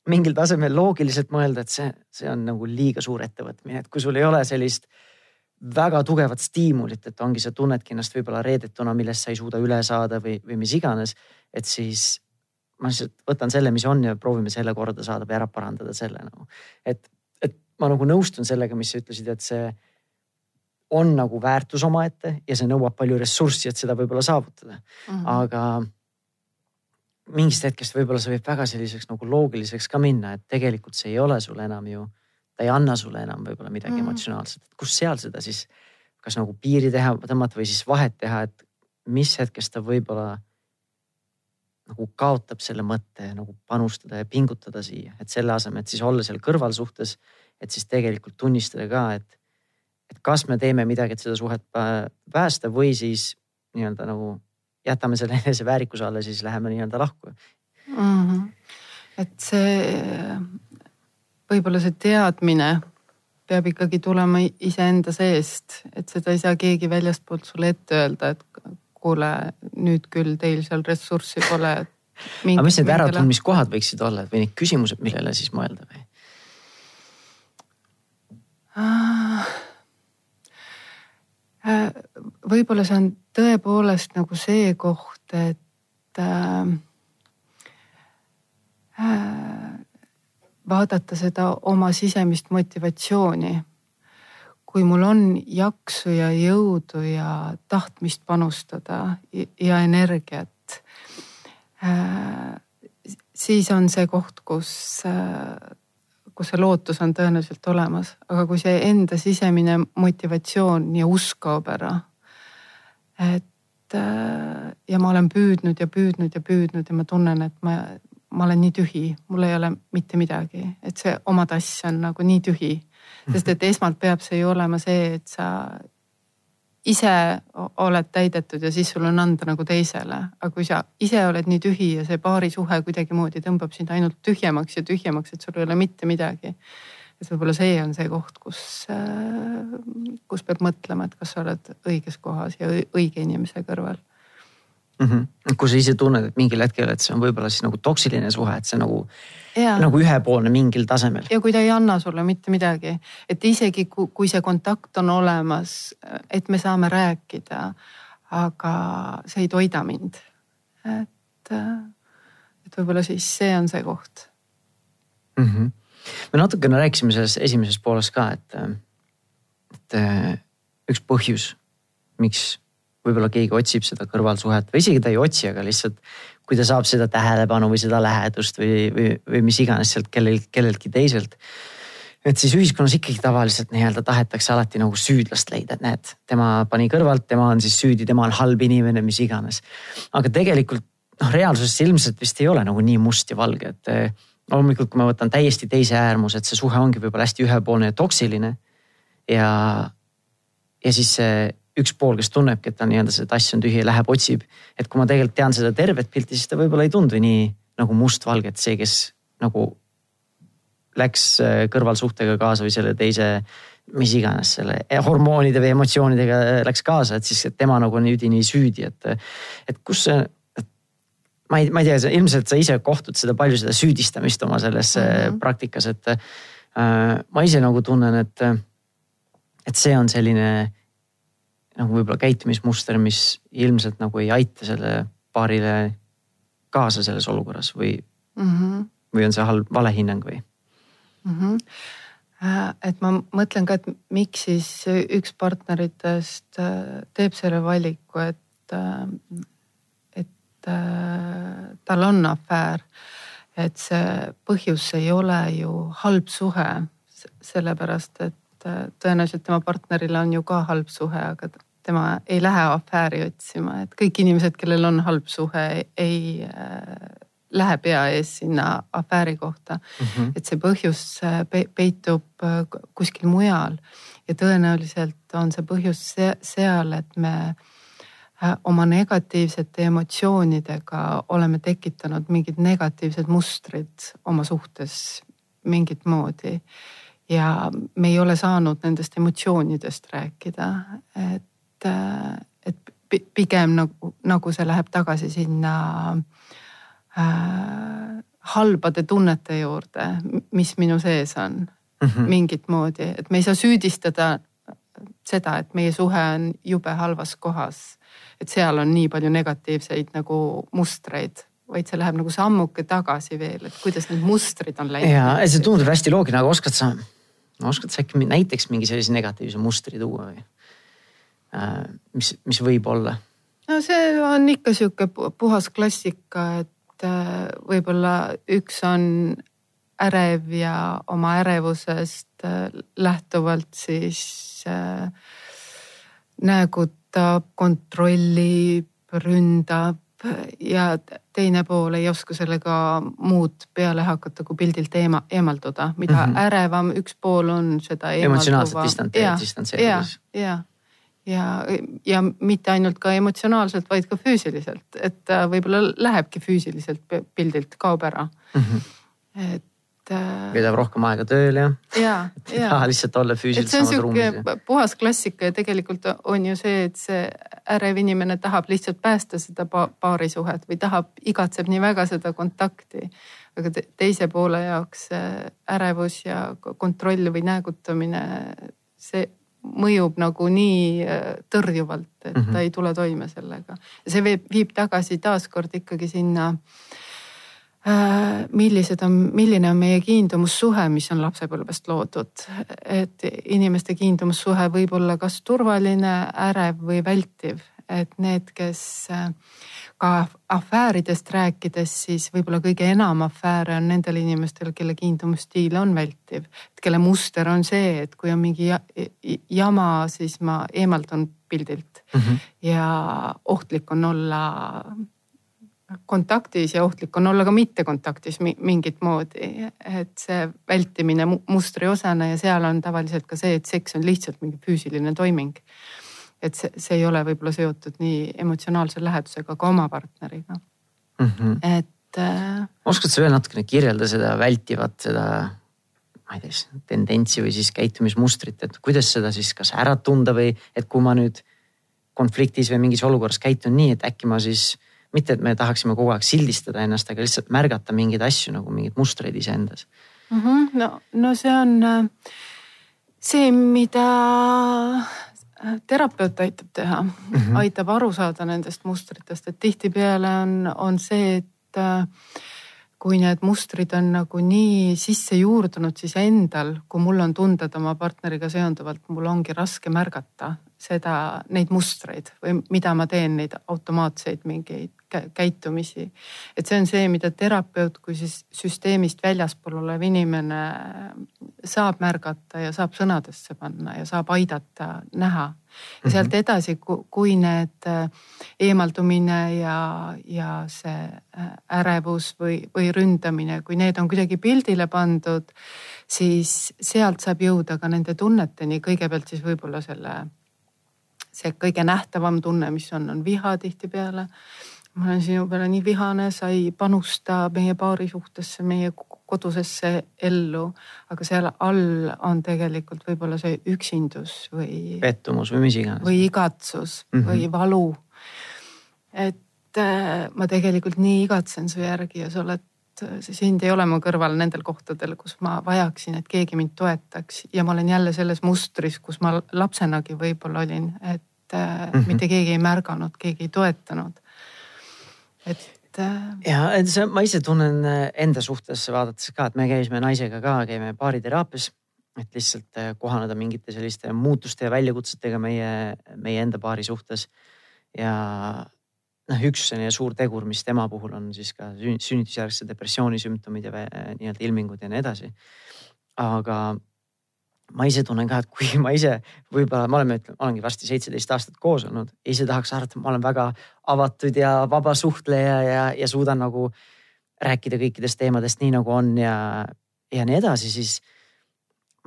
mingil tasemel loogiliselt mõelda, et see, see on nagu liiga suur ettevõtmine, et kui sul ei ole sellist väga tugevat stiimulit, et ongi, sa tunnedki ennast võib-olla reedetuna, millest sa ei suuda üle saada või, või mis iganes. et siis ma lihtsalt võtan selle, mis on ja proovime selle korda saada või ära parandada selle nagu. et, et ma nagu nõustun sellega, mis sa ütlesid, et see on nagu väärtus omaette ja see nõuab palju ressurssi, et seda võib-olla saavutada mm. -hmm. aga mingist hetkest võib-olla see võib väga selliseks nagu loogiliseks ka minna, et tegelikult see ei ole sulle enam ju, ta ei anna sulle enam võib-olla midagi mm. emotsionaalset, et kus seal seda siis, kas nagu piiri teha, tõmmata või siis vahet teha, et mis hetkest ta võib-olla nagu kaotab selle mõtte nagu panustada ja pingutada siia, et selle asemel, et siis olla seal kõrvalsuhtes, et siis tegelikult tunnistada ka, et, et kas me teeme midagi, et seda suhet päästa või siis nii-öelda nagu jätame selle enese väärikuse alla, siis läheme nii-öelda lahku mm. -hmm. et see, võib-olla see teadmine peab ikkagi tulema iseenda seest, et seda ei saa keegi väljastpoolt sulle ette öelda, et kuule, nüüd küll teil seal ressurssi pole. aga mis need äratundmiskohad võiksid olla või need küsimused, millele siis mõelda või? Ah. Äh, võib-olla see on tõepoolest nagu see koht, et äh, äh, vaadata seda oma sisemist motivatsiooni. kui mul on jaksu ja jõudu ja tahtmist panustada ja energiat äh,, siis on see koht, kus äh, kus see lootus on tõenäoliselt olemas, aga kui see enda sisemine motivatsioon ja usk kaob ära. et äh, ja ma olen püüdnud ja püüdnud ja püüdnud ja ma tunnen, et ma, ma olen nii tühi, mul ei ole mitte midagi, et see oma tass on nagu nii tühi. sest et esmalt peab see ju olema see, et sa ise oled täidetud ja siis sul on anda nagu teisele. aga kui sa ise oled nii tühi ja see paarisuhe kuidagimoodi tõmbab sind ainult tühjemaks ja tühjemaks, et sul ei ole mitte midagi. et võib-olla see on see koht, kus, äh, kus peab mõtlema, et kas sa oled õiges kohas ja õige inimese kõrval mm. -hmm. kui sa ise tunned, et mingil hetkel, et see on võib-olla siis nagu toksiline suhe, et see nagu, nagu ühepoolne mingil tasemel. ja kui ta ei anna sulle mitte midagi, et isegi kui, kui see kontakt on olemas, et me saame rääkida, aga see ei toida mind. et, et võib-olla siis see on see koht mm. -hmm. me natukene rääkisime selles esimeses pooles ka, et, et üks põhjus, miks võib-olla keegi otsib seda kõrvalsuhet või isegi ta ei otsi, aga lihtsalt kui ta saab seda tähelepanu või seda lähedust või, või, või mis iganes sealt kellel, kelleltki teiselt. et siis ühiskonnas ikkagi tavaliselt nii-öelda tahetakse alati nagu süüdlast leida, et näed, tema pani kõrvalt, tema on siis süüdi, tema on halb inimene, mis iganes. aga tegelikult noh, reaalsuses ilmselt vist ei ole nagu nii must ja valge, et eh, loomulikult, kui ma võtan täiesti teise äärmuse, et see suhe ongi võib-olla hästi ühepoolne ja toksiline. ja, ja siis see üks pool, kes tunnebki, et ta nii-öelda see tass on tühi ja läheb, otsib. et kui ma tegelikult tean seda tervet pilti, siis ta võib-olla ei tundu nii nagu mustvalge, et see, kes nagu läks äh, kõrvalsuhtega kaasa või selle teise, mis iganes selle hormoonide või emotsioonidega äh, läks kaasa, et siis et tema nagu on üdini süüdi, et, et kus see ma ei, ma ei tea, ilmselt sa ise kohtud seda palju seda süüdistamist oma selles mm -hmm. praktikas, et äh, ma ise nagu tunnen, et, et see on selline nagu võib-olla käitumismuster, mis ilmselt nagu ei aita selle paarile kaasa selles olukorras või mm, -hmm. või on see halb, vale hinnang või mm? -hmm et ma mõtlen ka, et miks siis üks partneritest äh, teeb selle valiku, et, äh, et tal on afäär. et see põhjus ei ole ju halb suhe, sellepärast et tõenäoliselt tema partneril on ju ka halb suhe, aga tema ei lähe afääri otsima, et kõik inimesed, kellel on halb suhe, ei äh, lähe pea ees sinna afääri kohta mm. -hmm. et see põhjus äh, peitub äh, kuskil mujal ja tõenäoliselt on see põhjus seal, et me oma negatiivsete emotsioonidega oleme tekitanud mingid negatiivsed mustrid oma suhtes mingit moodi. ja me ei ole saanud nendest emotsioonidest rääkida, et et, et pigem nagu, nagu see läheb tagasi sinna äh, halbade tunnete juurde, mis minu sees on mm -hmm. mingit moodi, et me ei saa süüdistada seda, et meie suhe on jube halvas kohas. et seal on nii palju negatiivseid nagu mustreid, vaid see läheb nagu sammuke tagasi veel, et kuidas need mustrid on läinud. ja see tundub hästi loogiline, aga oskad sa, oskad sa äkki näiteks mingi sellise negatiivse mustri tuua või? Äh, mis, mis võib olla? no see on ikka sihuke puhas klassika, et äh, võib-olla üks on ärev ja oma ärevusest äh, lähtuvalt siis näägutab, kontrollib, ründab ja teine pool ei oska sellega muud peale hakata, kui pildilt eema, eemalduda, mida mm -hmm. ärevam üks pool on, seda. emotsionaalselt distantseerides. ja, ja ja, ja mitte ainult ka emotsionaalselt, vaid ka füüsiliselt, et ta võib-olla lähebki füüsiliselt pildilt, kaob ära mm. -hmm. et. Äh, veedab rohkem aega tööl ja. ja, ja. lihtsalt olla füüsiliselt samas ruumis. puhas klassika ja tegelikult on ju see, et see ärev inimene tahab lihtsalt päästa seda paarisuhet või tahab, igatseb nii väga seda kontakti aga teise poole jaoks ärevus ja kontroll või näägutamine, see mõjub nagu nii äh, tõrjuvalt, et mm -hmm. ta ei tule toime sellega. see viib, viib tagasi taaskord ikkagi sinna äh,. millised on, milline on meie kiindumussuhe, mis on lapsepõlvest loodud. et inimeste kiindumussuhe võib olla kas turvaline, ärev või vältiv, et need, kes äh, ka afääridest rääkides, siis võib-olla kõige enam afääre on nendel inimestel, kelle kiindumusstiil on vältiv. kelle muster on see, et kui on mingi jama, siis ma eemaldun pildilt mm. -hmm. ja ohtlik on olla kontaktis ja ohtlik on olla ka mittekontaktis mingit moodi. et see vältimine mustri osana ja seal on tavaliselt ka see, et seks on lihtsalt mingi füüsiline toiming et see, see ei ole võib-olla seotud nii emotsionaalse lähedusega ka oma partneriga mm. -hmm. et äh.... oskad sa veel natukene kirjelda seda vältivat, seda ma ei tea, tendentsi või siis käitumismustrit, et kuidas seda siis kas ära tunda või et kui ma nüüd konfliktis või mingis olukorras käitun nii, et äkki ma siis mitte, et me tahaksime kogu aeg sildistada ennast, aga lihtsalt märgata mingeid asju nagu mingeid mustreid iseendas mm. -hmm. no, no see on äh, see, mida terapeut aitab teha mm, -hmm. aitab aru saada nendest mustritest, et tihtipeale on, on see, et äh, kui need mustrid on nagu nii sisse juurdunud, siis endal, kui mul on tunded oma partneriga seonduvalt, mul ongi raske märgata seda, neid mustreid või mida ma teen, neid automaatseid mingeid käitumisi. et see on see, mida terapeut kui siis süsteemist väljaspool olev inimene saab märgata ja saab sõnadesse panna ja saab aidata näha. ja sealt mhm. edasi, kui need äh, eemaldumine ja, ja see äh, ärevus või, või ründamine, kui need on kuidagi pildile pandud, siis sealt saab jõuda ka nende tunneteni, kõigepealt siis võib-olla selle see kõige nähtavam tunne, mis on, on viha tihtipeale. Ma olen sinu peale nii vihane, sa ei panusta meie paari suhtesse, meie kodusesse ellu, aga seal all on tegelikult võib-olla see üksindus või. pettumus või mis iganes. või igatsus mm -hmm. või valu. et äh, ma tegelikult nii igatsen su järgi ja sa oled see sind ei ole mu kõrval nendel kohtadel, kus ma vajaksin, et keegi mind toetaks ja ma olen jälle selles mustris, kus ma lapsenagi võib-olla olin, et mm -hmm. mitte keegi ei märganud, keegi ei toetanud. Et ja, et see, ma ise tunnen enda suhtes vaadates ka, et me käisime naisega ka, käime baariteraapias et lihtsalt äh, kohaneda mingite selliste muutuste ja väljakutsetega meie, meie enda paari suhtes. ja noh, üks selline suur tegur, mis tema puhul on siis ka sünnitusjärgse depressiooni sümptomid ja nii-öelda ilmingud ja nii edasi. aga ma ise tunnen ka, et kui *laughs* ma ise võib-olla, me oleme, olengi varsti seitseteist aastat koos olnud, ise tahaks arvata, et ma olen väga avatud ja vaba suhtleja ja, ja suudan nagu rääkida kõikidest teemadest nii nagu on ja, ja nii edasi, siis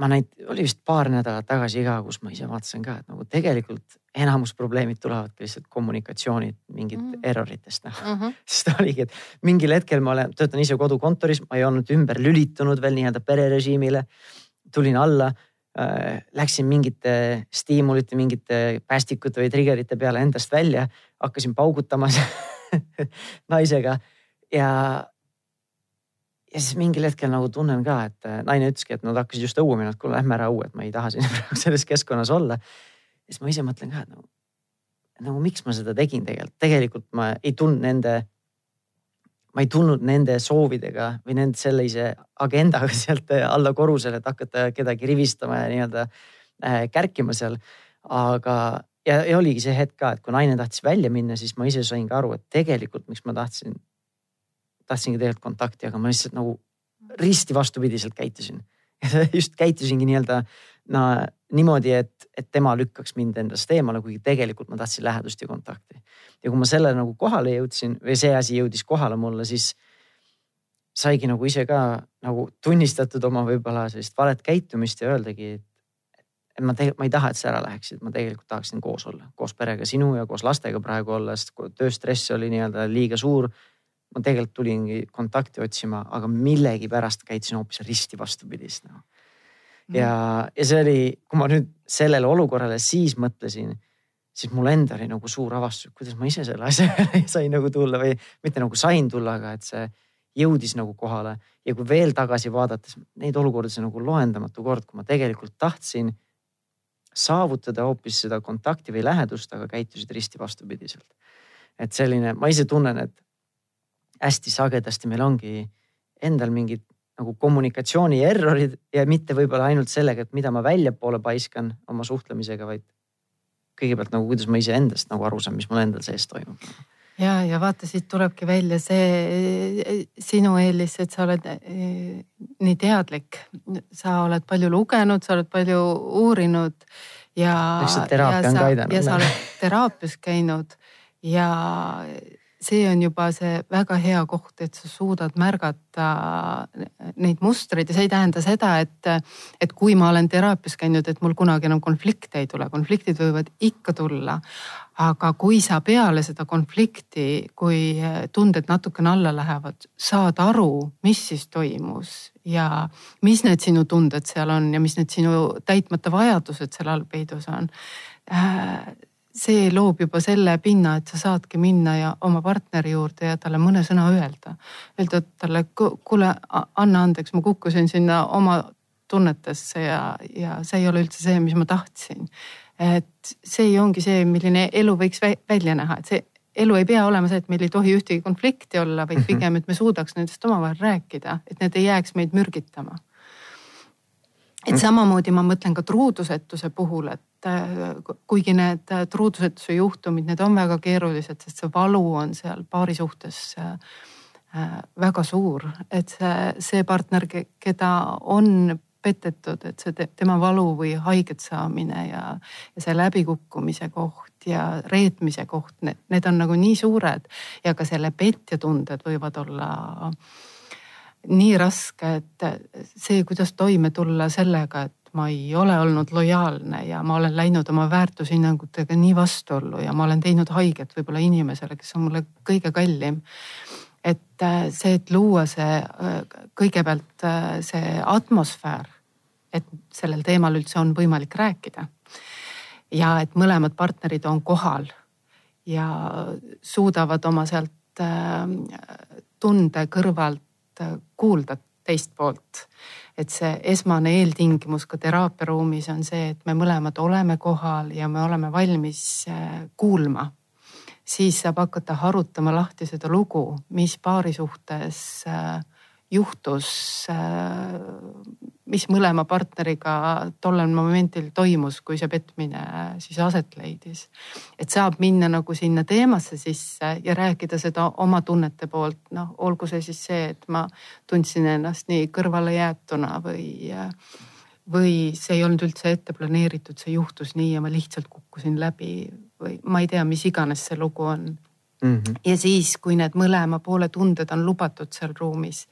ma neid, oli vist paar nädalat tagasi ka, kus ma ise vaatasin ka, et nagu tegelikult enamus probleemid tulevadki lihtsalt kommunikatsioonid mingit mm -hmm. erroritest noh mm -hmm.. *laughs* sest oligi, et mingil hetkel ma olen, töötan ise kodukontoris, ma ei olnud ümber lülitunud veel nii-öelda pererežiimile. tulin alla läksin mingite stiimulite, mingite päästikute või trigger'ite peale endast välja, hakkasin paugutama *laughs* naisega ja ja siis mingil hetkel nagu tunnen ka, et äh, naine ütleski, et nad hakkasid just õue minema, et kuule, lähme ära õue, et ma ei taha siin *laughs* praegu selles keskkonnas olla. siis ma ise mõtlen ka, et nagu, nagu miks ma seda tegin tegelikult, tegelikult ma ei tulnud nende, ma ei tulnud nende soovidega või nende sellise agendaga *laughs* sealt alla korrusele, et hakata kedagi rivistama ja nii-öelda äh, kärkima seal. aga, ja, ja oligi see hetk ka, et kui naine tahtis välja minna, siis ma ise sain ka aru, et tegelikult, miks ma tahtsin tahtsingi tegelikult kontakti, aga ma lihtsalt nagu risti vastupidiselt käitusin. *laughs* just käitusingi nii-öelda no, niimoodi, et, et tema lükkaks mind endast eemale, kuigi tegelikult ma tahtsin lähedust ja kontakti. ja kui ma selle nagu kohale jõudsin või see asi jõudis kohale mulle, siis saigi nagu ise ka nagu tunnistatud oma võib-olla sellist valet käitumist ja öeldagi, et et ma tegelikult, ma ei taha, et sa ära läheksid, ma tegelikult tahaksin koos olla, koos perega, sinu ja koos lastega praegu olla, sest tööstress oli nii-öelda liiga suur ma tegelikult tulingi kontakti otsima, aga millegipärast käitusin hoopis risti vastupidist no.. Ja, ja see oli, kui ma nüüd sellele olukorrale siis mõtlesin, siis mul enda oli nagu suur avastus, kuidas ma ise selle asja *laughs* sain nagu tulla või mitte nagu sain tulla, aga et see jõudis nagu kohale. ja kui veel tagasi vaadates neid olukordi, see nagu loendamatu kord, kui ma tegelikult tahtsin saavutada hoopis seda kontakti või lähedust, aga käitusid risti vastupidiselt. et selline, ma ise tunnen, et hästi sagedasti meil ongi endal mingid nagu kommunikatsiooni errorid ja mitte võib-olla ainult sellega, et mida ma väljapoole paiskan oma suhtlemisega, vaid kõigepealt nagu, kuidas ma iseendast nagu aru saan, mis mul endal sees toimub. ja, ja vaata, siit tulebki välja see sinu eelis, et sa oled eh, nii teadlik, sa oled palju lugenud, sa oled palju uurinud ja. ka aidanud. ja sa oled teraapias käinud ja see on juba see väga hea koht, et sa suudad märgata neid mustreid ja see ei tähenda seda, et, et kui ma olen teraapias käinud, et mul kunagi enam konflikte ei tule, konfliktid võivad ikka tulla. aga kui sa peale seda konflikti, kui tunded natukene alla lähevad, saad aru, mis siis toimus ja mis need sinu tunded seal on ja mis need sinu täitmata vajadused seal all peidus on äh, see loob juba selle pinna, et sa saadki minna ja oma partneri juurde ja talle mõne sõna öelda. Öelda talle, kuule, anna andeks, ma kukkusin sinna oma tunnetesse ja, ja see ei ole üldse see, mis ma tahtsin. et see ongi see, milline elu võiks välja näha, et see elu ei pea olema see, et meil ei tohi ühtegi konflikti olla, vaid mhm. pigem, et me suudaks nendest omavahel rääkida, et need ei jääks meid mürgitama et samamoodi ma mõtlen ka truudusetuse puhul, et äh, kuigi need äh, truudusetuse juhtumid, need on väga keerulised, sest see valu on seal paari suhtes äh, väga suur, et see, see partner, keda on petetud, et see tema valu või haiget saamine ja, ja see läbikukkumise koht ja reetmise koht, need, need on nagu nii suured ja ka selle petja tunded võivad olla nii raske, et see, kuidas toime tulla sellega, et ma ei ole olnud lojaalne ja ma olen läinud oma väärtushinnangutega nii vastuollu ja ma olen teinud haiget võib-olla inimesele, kes on mulle kõige kallim. et äh, see, et luua see äh, kõigepealt äh, see atmosfäär, et sellel teemal üldse on võimalik rääkida. ja et mõlemad partnerid on kohal ja suudavad oma sealt tunde kõrvalt kuulda teist poolt. Et see esmane eeltingimus ka teraapiaruumis on see, et me mõlemad oleme kohal ja me oleme valmis äh, kuulma. siis saab hakata harutama lahti seda lugu, mis paari suhtes äh, juhtus, äh, mis mõlema partneriga tollel momendil toimus, kui see petmine siis aset leidis. et saab minna nagu sinna teemasse sisse ja rääkida seda oma tunnete poolt, noh, olgu see siis see, et ma tundsin ennast nii kõrvalejäetuna või, või see ei olnud üldse ette planeeritud, see juhtus nii ja ma lihtsalt kukkusin läbi või ma ei tea, mis iganes see lugu on mm. -hmm. ja siis, kui need mõlema poole tunded on lubatud seal ruumis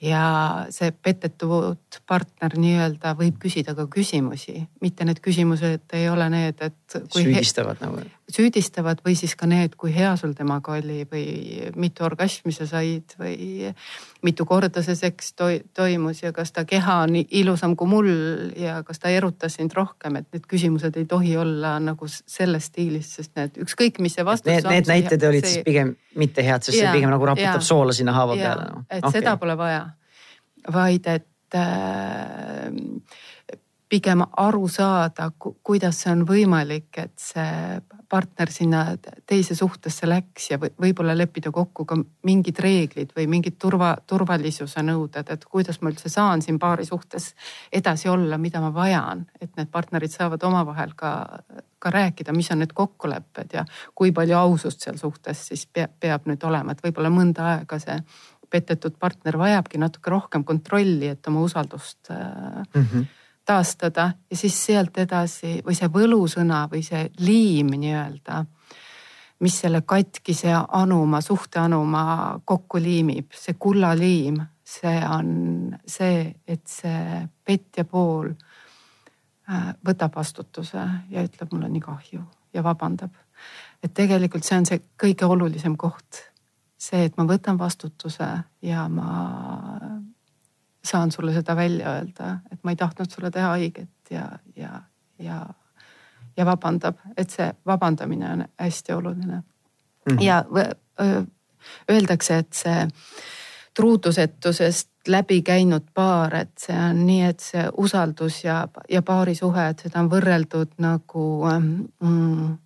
ja see petetud partner nii-öelda võib küsida ka küsimusi, mitte need küsimused ei ole need, et. Süüdistavad nagu. süüdistavad või siis ka need, kui hea sul temaga oli või mitu orgasmi sa said või mitu korda see seks toimus ja kas ta keha on ilusam kui mul ja kas ta erutas sind rohkem, et need küsimused ei tohi olla nagu selles stiilis, sest need ükskõik, mis see vastus. Need, need näited olid see... siis pigem mitte head, sest ja, see pigem nagu raputab ja, soola sinna haava ja, peale no.. et okay. seda pole vaja vaid et äh, pigem aru saada, kuidas see on võimalik, et see partner sinna teise suhtesse läks ja võib-olla leppida kokku ka mingid reeglid või mingid turva, turvalisuse nõuded, et kuidas ma üldse saan siin paari suhtes edasi olla, mida ma vajan, et need partnerid saavad omavahel ka, ka rääkida, mis on need kokkulepped ja kui palju ausust seal suhtes siis peab, peab nüüd olema, et võib-olla mõnda aega see petetud partner vajabki natuke rohkem kontrolli, et oma usaldust mm -hmm. Taastada ja siis sealt edasi või see võlusõna või see liim nii-öelda, mis selle katkise anuma, suhteanuma kokku liimib, see kullaliim, see on see, et see petja pool äh, võtab vastutuse ja ütleb, mul on nii kahju ja vabandab. et tegelikult see on see kõige olulisem koht see, et ma võtan vastutuse ja ma saan sulle seda välja öelda, et ma ei tahtnud sulle teha haiget ja, ja, ja, ja vabandab, et see vabandamine on hästi oluline mm. -hmm. ja öeldakse, et see truudusetusest läbi käinud paar, et see on nii, et see usaldus ja, ja paarisuhe, et seda on võrreldud nagu mm,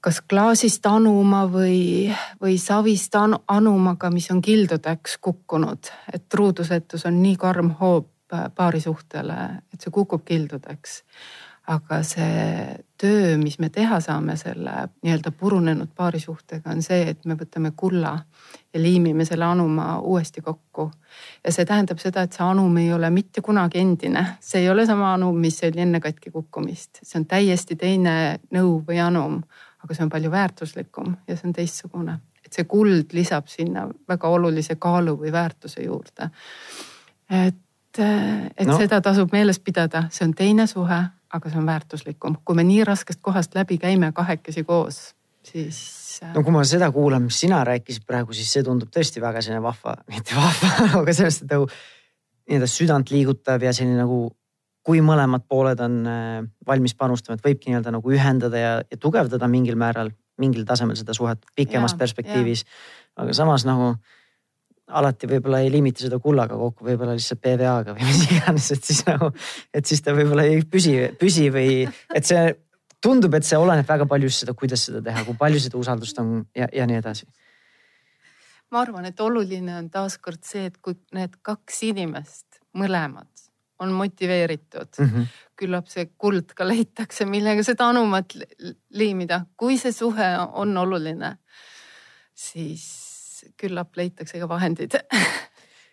kas klaasist anuma või, või savist anumaga, mis on kildudeks kukkunud, et truudusetus on nii karm hoob paarisuhtele, et see kukub kildudeks. aga see töö, mis me teha saame selle nii-öelda purunenud paarisuhtega, on see, et me võtame kulla ja liimime selle anuma uuesti kokku. ja see tähendab seda, et see anum ei ole mitte kunagi endine, see ei ole sama anum, mis oli enne katki kukkumist, see on täiesti teine nõu või anum aga see on palju väärtuslikum ja see on teistsugune. et see kuld lisab sinna väga olulise kaalu või väärtuse juurde. et, et no. seda tasub meeles pidada, see on teine suhe, aga see on väärtuslikum. kui me nii raskest kohast läbi käime kahekesi koos, siis äh, no kui ma seda kuulan, mis sina rääkisid praegu, siis see tundub tõesti väga selline vahva, mitte vahva, *laughs* aga sellest, et nagu nii-öelda südant liigutav ja selline nagu kui mõlemad pooled on äh, valmis panustama, et võibki nii-öelda nagu ühendada ja, ja tugevdada mingil määral, mingil tasemel seda suhet pikemas ja, perspektiivis. aga samas nagu alati võib-olla ei limita seda kullaga kokku, võib-olla lihtsalt PVA-ga või mis iganes, et siis nagu, et siis ta võib-olla ei püsi, püsi või et see tundub, et see oleneb väga palju seda, kuidas seda teha, kui palju seda usaldust on ja, ja nii edasi. ma arvan, et oluline on taaskord see, et kui need kaks inimest, mõlemad on motiveeritud mm. -hmm. küllap see kuld ka leitakse, millega seda anumat liimida, kui see suhe on oluline, siis küllap leitakse ka vahendid *laughs*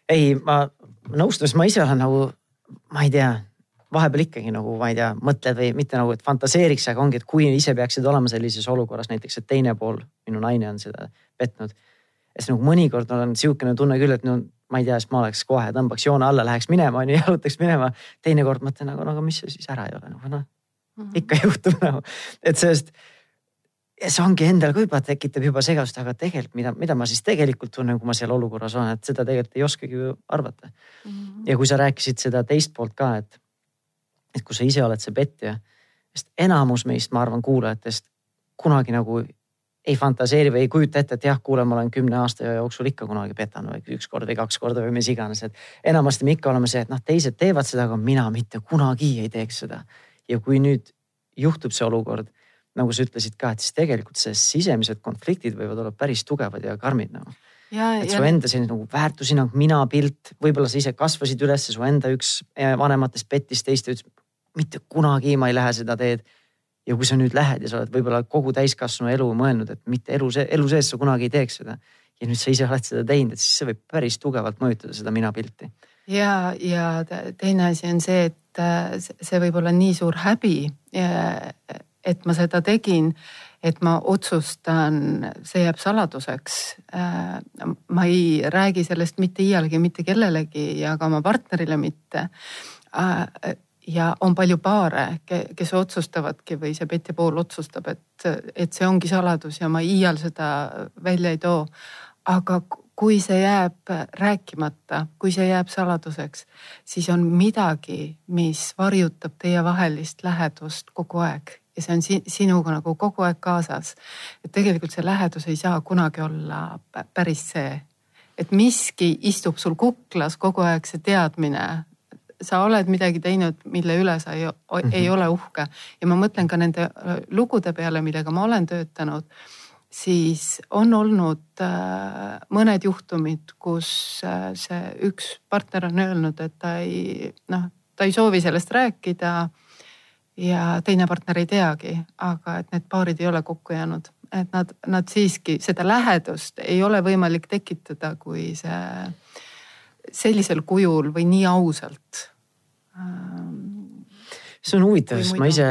ei, ma nõustun, sest ma ise olen nagu, ma ei tea, vahepeal ikkagi nagu, ma ei tea, mõtled või mitte nagu, et fantaseeriks, aga ongi, et kui ise peaksid olema sellises olukorras näiteks, et teine pool, minu naine on seda petnud. siis nagu mõnikord on sihukene tunne küll, et no ma ei tea, siis ma oleks kohe, tõmbaks joone alla, läheks minema, onju, *laughs* jalutaks minema. teinekord mõtlen nagu, no aga mis see siis ära ei ole nagu noh mm -hmm., ikka *laughs* juhtub nagu, et sellest. see ongi endal ka juba tekitab juba segadust, aga tegelikult mida, mida ma siis tegelikult tunnen, kui ma seal olukorras olen, et seda tegelikult ei oskagi ju arvata mm. -hmm. ja kui sa rääkisid seda teist poolt ka, et, et kui sa ise oled see petja, sest enamus meist, ma arvan, kuulajatest kunagi nagu ei fantaseeri või ei kujuta ette, et jah, kuule, ma olen kümne aasta jooksul ikka kunagi petanud või üks kord või kaks korda või mis iganes, et enamasti me ikka oleme see, et noh, teised teevad seda, aga mina mitte kunagi ei teeks seda. ja kui nüüd juhtub see olukord, nagu sa ütlesid ka, et siis tegelikult see sisemised konfliktid võivad olla päris tugevad ja karmid nagu ja, et ja su enda selline nagu väärtushinnang, minapilt, võib-olla sa ise kasvasid üles, su enda üks eh, vanematest pettis teist ja ütles mitte kunagi ma ei lähe seda teed. Ja kui sa nüüd lähed ja sa oled võib-olla kogu täiskasvanu elu mõelnud, et mitte elu, elu sees sa kunagi ei teeks seda. ja nüüd sa ise oled seda teinud, et siis see võib päris tugevalt mõjutada seda minapilti. ja, ja teine asi on see, et äh, see võib olla nii suur häbi, et ma seda tegin et ma otsustan, see jääb saladuseks. Äh, ma ei räägi sellest mitte iialgi mitte kellelegi ja ka oma partnerile mitte. Ja on palju paare, kes otsustavadki või see petja pool otsustab, et, et see ongi saladus ja ma iial seda välja ei too. aga kui see jääb rääkimata, kui see jääb saladuseks, siis on midagi, mis varjutab teievahelist lähedust kogu aeg ja see on sinuga nagu kogu aeg kaasas. et tegelikult see lähedus ei saa kunagi olla päris see, et miski istub sul kuklas kogu aeg, see teadmine. Sa oled midagi teinud, mille üle sa ei, mm -hmm. ei ole uhke. Ja ma mõtlen ka nende lugude peale, millega ma olen töötanud. Siis on olnud äh, mõned juhtumid, kus äh, see üks partner on öelnud, et ta ei noh, ta ei soovi sellest rääkida ja teine partner ei teagi, aga et need paarid ei ole kokku jäänud, et nad, nad siiski seda lähedust ei ole võimalik tekitada, kui see sellisel kujul või nii ausalt. see on huvitav, sest ma ise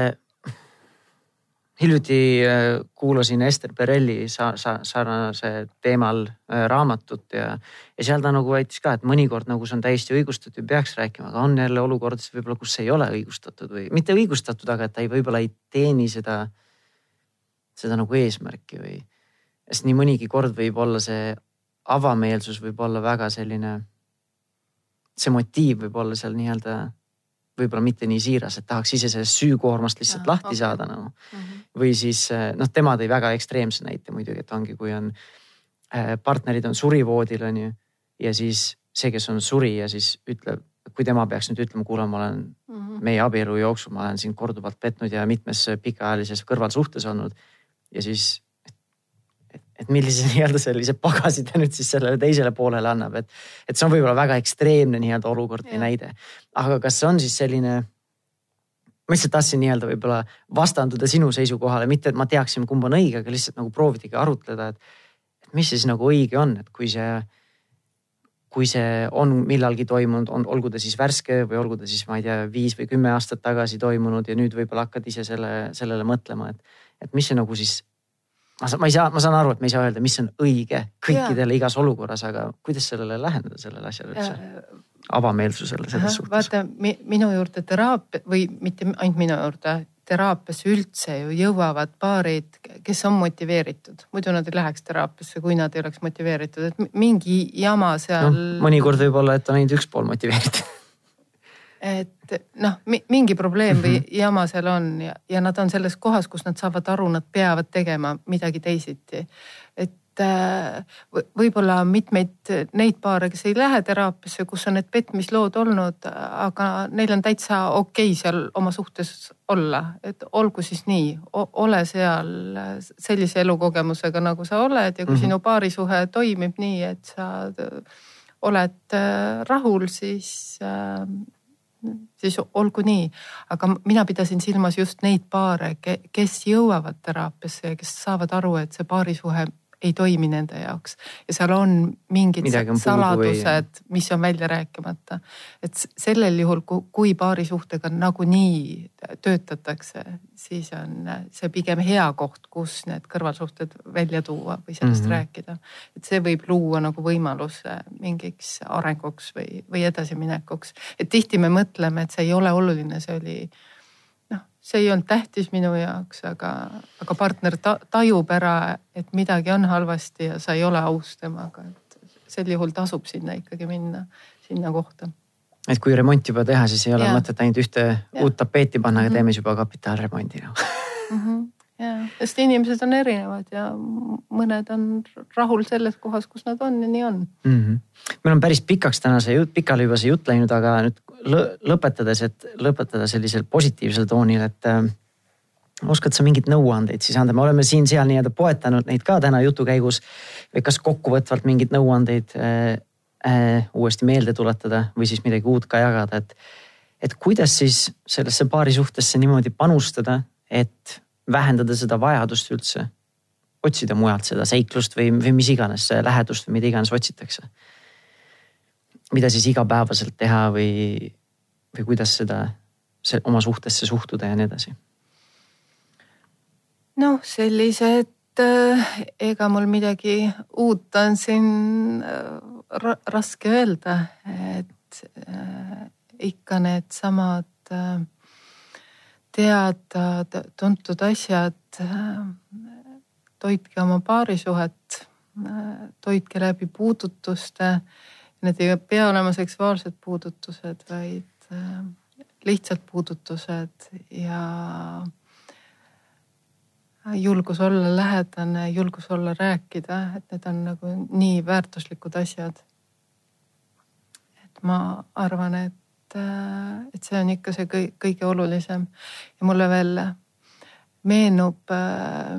hiljuti äh, kuulasin Ester Perelli sa, sa, sarnase teemal äh, raamatut ja, ja seal ta nagu väitis ka, et mõnikord nagu see on täiesti õigustatud ja peaks rääkima, aga on jälle olukordasid võib-olla, kus ei ole õigustatud või mitte õigustatud, aga et ta ei, võib-olla ei teeni seda, seda nagu eesmärki või. sest nii mõnigi kord võib olla see avameelsus võib olla väga selline, see motiiv võib olla seal nii-öelda võib-olla mitte nii siiras, et tahaks ise sellest süükoormast lihtsalt ja, lahti okay. saada nagu mm. -hmm. või siis eh, noh, tema tõi väga ekstreemse näite muidugi, et ongi, kui on äh, partnerid on surivoodil on ju. ja siis see, kes on suri ja siis ütleb, kui tema peaks nüüd ütlema, kuule, ma olen mm -hmm. meie abielu jooksul, ma olen sind korduvalt petnud ja mitmes pikaajalises kõrvalsuhtes olnud. ja siis et millise *laughs* nii-öelda sellise pagasi ta nüüd siis sellele teisele poolele annab, et, et see on võib-olla väga ekstreemne nii-öelda olukord või näide. aga kas see on siis selline, ma lihtsalt tahtsin nii-öelda võib-olla vastanduda sinu seisukohale, mitte et ma teaksin, kumb on õige, aga lihtsalt nagu proovidagi arutleda, et, et mis siis nagu õige on, et kui see kui see on millalgi toimunud, on, olgu ta siis värske või olgu ta siis, ma ei tea, viis või kümme aastat tagasi toimunud ja nüüd võib-olla hakkad ise selle, sellele mõtlema, et, et mis see nagu siis ma saan, ma ei saa, ma saan aru, et me ei saa öelda, mis on õige kõikidele igas olukorras, aga kuidas sellele läheneda, sellele asjale üldse? avameelsusele selles suhtes. vaata minu juurde teraapia või mitte ainult minu juurde, teraapiasse üldse ju jõuavad paarid, kes on motiveeritud, muidu nad ei läheks teraapiasse, kui nad ei oleks motiveeritud, et mingi jama seal no,. mõnikord võib olla, et on ainult üks pool motiveeritud et noh, mingi probleem või mhm. jama seal on ja, ja nad on selles kohas, kus nad saavad aru, nad peavad tegema midagi teisiti. et äh, võib-olla mitmeid neid paare, kes ei lähe teraapiasse, kus on need petmislood olnud, aga neil on täitsa okei okay seal oma suhtes olla, et olgu siis nii, ole seal sellise elukogemusega, nagu sa oled ja kui mm -hmm. sinu paarisuhe toimib nii, et sa oled äh, rahul, siis äh, siis olgu nii. aga mina pidasin silmas just neid paare, kes jõuavad teraapiasse ja kes saavad aru, et see paarisuhe ei toimi nende jaoks ja seal on mingid on saladused, mis on välja rääkimata. et sellel juhul, kui paarisuhtega nagunii töötatakse, siis on see pigem hea koht, kus need kõrvalsuhted välja tuua või sellest mm -hmm. rääkida. et see võib luua nagu võimaluse mingiks arenguks või, või edasiminekuks. et tihti me mõtleme, et see ei ole oluline, see oli see ei olnud tähtis minu jaoks, aga, aga partner ta, tajub ära, et midagi on halvasti ja sa ei ole aus temaga, et sel juhul tasub sinna ikkagi minna, sinna kohta. et kui remont juba teha, siis ei ole ja. mõtet ainult ühte ja. uut tapeeti panna, aga mm -hmm. teeme siis juba kapitaalremondi noh mm. -hmm. ja, sest inimesed on erinevad ja mõned on rahul selles kohas, kus nad on ja nii on mm. -hmm. meil on päris pikaks täna see jutt, pikali juba see jutt läinud, aga nüüd lõpetades, et lõpetada sellisel positiivsel toonil, et äh, oskad sa mingeid nõuandeid siis anda, me oleme siin-seal nii-öelda poetanud neid ka täna jutu käigus. kas kokkuvõtvalt mingeid nõuandeid äh, äh, uuesti meelde tuletada või siis midagi uut ka jagada, et, et kuidas siis sellesse paarisuhtesse niimoodi panustada, et vähendada seda vajadust üldse otsida mujalt seda seiklust või, või mis iganes lähedust või mida iganes otsitakse. Mida siis igapäevaselt teha või, või kuidas seda oma suhtesse suhtuda ja nii edasi? noh, sellised, äh, ega mul midagi uut on siin äh, ra raske öelda, et äh, ikka needsamad äh, teada-tuntud asjad. toitke oma paarisuhet, toitke läbi puudutuste. Need ei pea olema seksuaalsed puudutused, vaid lihtsalt puudutused ja julgus olla lähedane, julgus olla rääkida, et need on nagu nii väärtuslikud asjad. et ma arvan, et Äh, et see on ikka see kõige, kõige olulisem ja mulle veel meenub äh,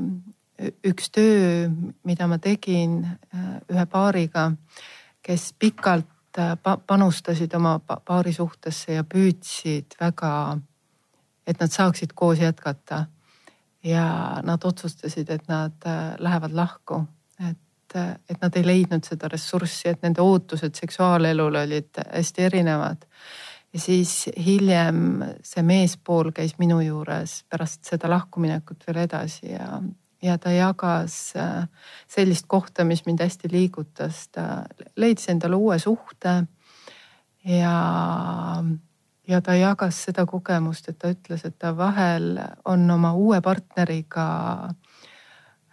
üks töö, mida ma tegin äh, ühe paariga, kes pikalt panustasid oma paari suhtesse ja püüdsid väga, et nad saaksid koos jätkata. ja nad otsustasid, et nad lähevad lahku, et, et nad ei leidnud seda ressurssi, et nende ootused seksuaalelule olid hästi erinevad ja siis hiljem see meespool käis minu juures pärast seda lahkuminekut veel edasi ja, ja ta jagas äh, sellist kohta, mis mind hästi liigutas. ta leidis endale uue suhte ja, ja ta jagas seda kogemust, et ta ütles, et ta vahel on oma uue partneriga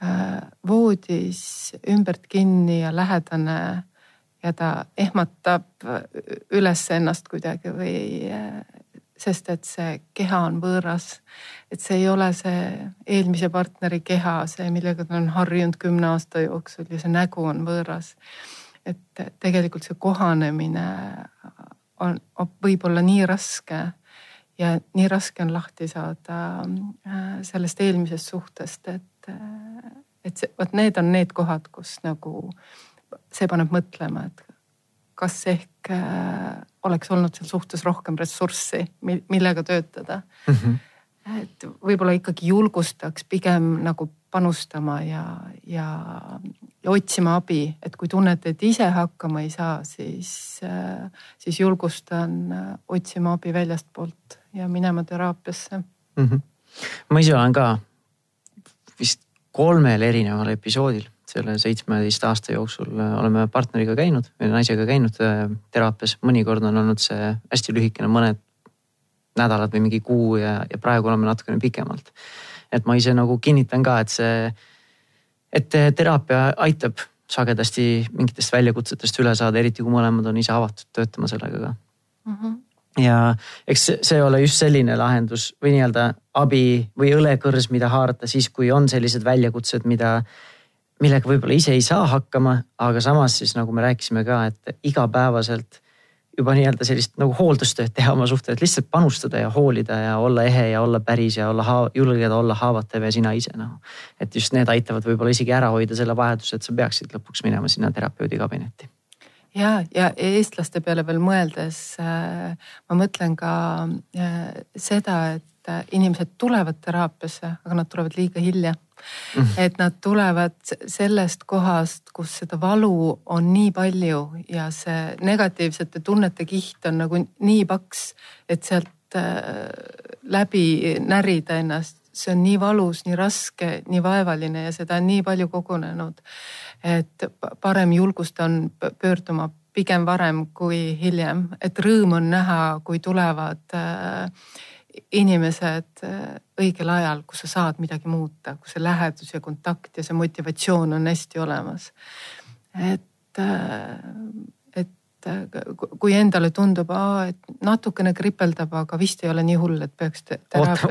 äh, voodis ümbert kinni ja lähedane ja ta ehmatab üles ennast kuidagi või sest et see keha on võõras. et see ei ole see eelmise partneri keha, see, millega ta on harjunud kümne aasta jooksul ja see nägu on võõras. et tegelikult see kohanemine on, võib olla nii raske ja nii raske on lahti saada äh, sellest eelmisest suhtest, et, et see, vot need on need kohad, kus nagu see paneb mõtlema, et kas ehk äh, oleks olnud seal suhtes rohkem ressurssi, millega töötada mm. -hmm. et võib-olla ikkagi julgustaks pigem nagu panustama ja, ja, ja otsima abi, et kui tunnete, et ise hakkama ei saa, siis, siis julgustan otsima abi väljastpoolt ja minema teraapiasse mm. -hmm. ma ise olen ka vist kolmel erineval episoodil selle seitsmeteist aasta jooksul äh, oleme partneriga käinud, naisega käinud äh, teraapias, mõnikord on olnud see hästi lühikene, mõned nädalad või mingi kuu ja, ja praegu oleme natukene pikemalt. et ma ise nagu kinnitan ka, et see, et teraapia aitab sagedasti mingitest väljakutsetest üle saada, eriti kui mõlemad on ise avatud töötama sellega ka mm. -hmm ja eks see ole just selline lahendus või nii-öelda abi või õlekõrs, mida haarata siis, kui on sellised väljakutsed, mida millega võib-olla ise ei saa hakkama, aga samas siis nagu me rääkisime ka, et igapäevaselt juba nii-öelda sellist nagu hooldustööd teha oma suhtes, lihtsalt panustada ja hoolida ja olla ehe ja olla päris ja olla haav, julgeda olla haavatav ja sina ise noh. et just need aitavad võib-olla isegi ära hoida selle vajaduse, et sa peaksid lõpuks minema sinna terapeudi kabinetti ja, ja eestlaste peale veel mõeldes äh, ma mõtlen ka äh, seda, et äh, inimesed tulevad teraapiasse, aga nad tulevad liiga hilja. Et nad tulevad sellest kohast, kus seda valu on nii palju ja see negatiivsete tunnete kiht on nagu nii paks, et sealt äh, läbi närida ennast, see on nii valus, nii raske, nii vaevaline ja seda on nii palju kogunenud. et parem julgustan pöörduma pigem varem kui hiljem, et rõõm on näha, kui tulevad äh, inimesed äh, õigel ajal, kus sa saad midagi muuta, kus see lähedus ja kontakt ja see motivatsioon on hästi olemas. et, äh, et kui endale tundub, et natukene kripeldab, aga vist ei ole nii hull, et peaks.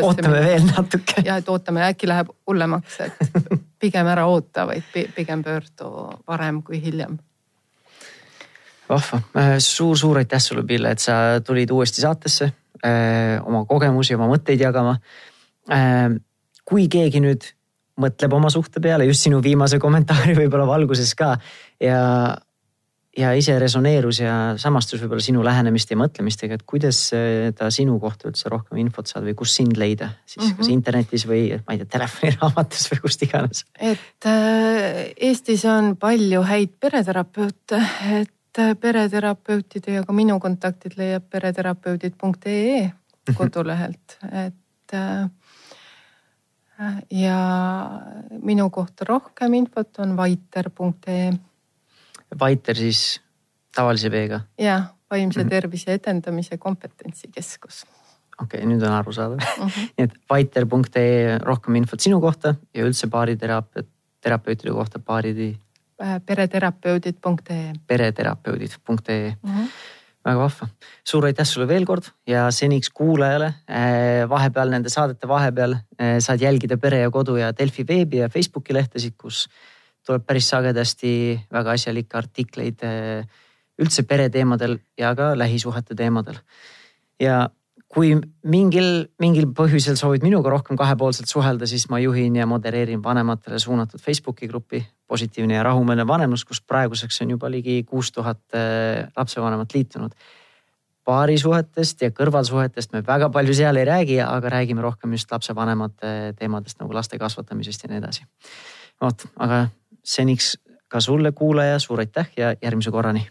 ootame veel natuke. ja et ootame, äkki läheb hullemaks, et *laughs* pigem ära oota, vaid pigem pöördu varem kui hiljem. Vahva suur,, suur-suur aitäh sulle, Pille, et sa tulid uuesti saatesse öö, oma kogemusi, oma mõtteid jagama. kui keegi nüüd mõtleb oma suhte peale just sinu viimase kommentaari *laughs* võib-olla valguses ka ja ja ise resoneerus ja samastus võib-olla sinu lähenemist ja mõtlemistega, et kuidas ta sinu kohta üldse rohkem infot saada või kus sind leida siis mm -hmm. kas internetis või ma ei tea, telefoniraamatus või kust iganes? et äh, Eestis on palju häid pereterapeute, et äh, pereterapeutide ja ka minu kontaktid leiab pereterapeudid.ee mhm. kodulehelt, et äh, ja minu kohta rohkem infot on vaiter.ee Vaiter siis tavalise V-ga? jah, vaimse mm -hmm. tervise edendamise kompetentsikeskus. okei okay,, nüüd on arusaadav mm. -hmm. nii et vaiter.ee rohkem infot sinu kohta ja üldse baariteraapia, terapeutide kohta baaridi. Äh, pereterapeudid.ee. pereterapeudid.ee mm. -hmm väga vahva, suur aitäh sulle veel kord ja seniks kuulajale äh, vahepeal nende saadete vahepeal äh, saad jälgida Pere ja Kodu ja Delfi veebi ja Facebooki lehtesid, kus tuleb päris sagedasti väga asjalikke artikleid üldse pereteemadel ja ka lähisuhete teemadel. ja kui mingil, mingil põhjusel soovid minuga rohkem kahepoolselt suhelda, siis ma juhin ja modereerin vanematele suunatud Facebooki gruppi Positiivne ja rahumeelne vanemlus, kus praeguseks on juba ligi kuus tuhat eh, lapsevanemat liitunud. paarisuhetest ja kõrvalsuhetest me väga palju seal ei räägi, aga räägime rohkem just lapsevanemate teemadest nagu laste kasvatamisest ja nii edasi. vot, aga seniks ka sulle, kuulaja, suur aitäh ja järgmise korrani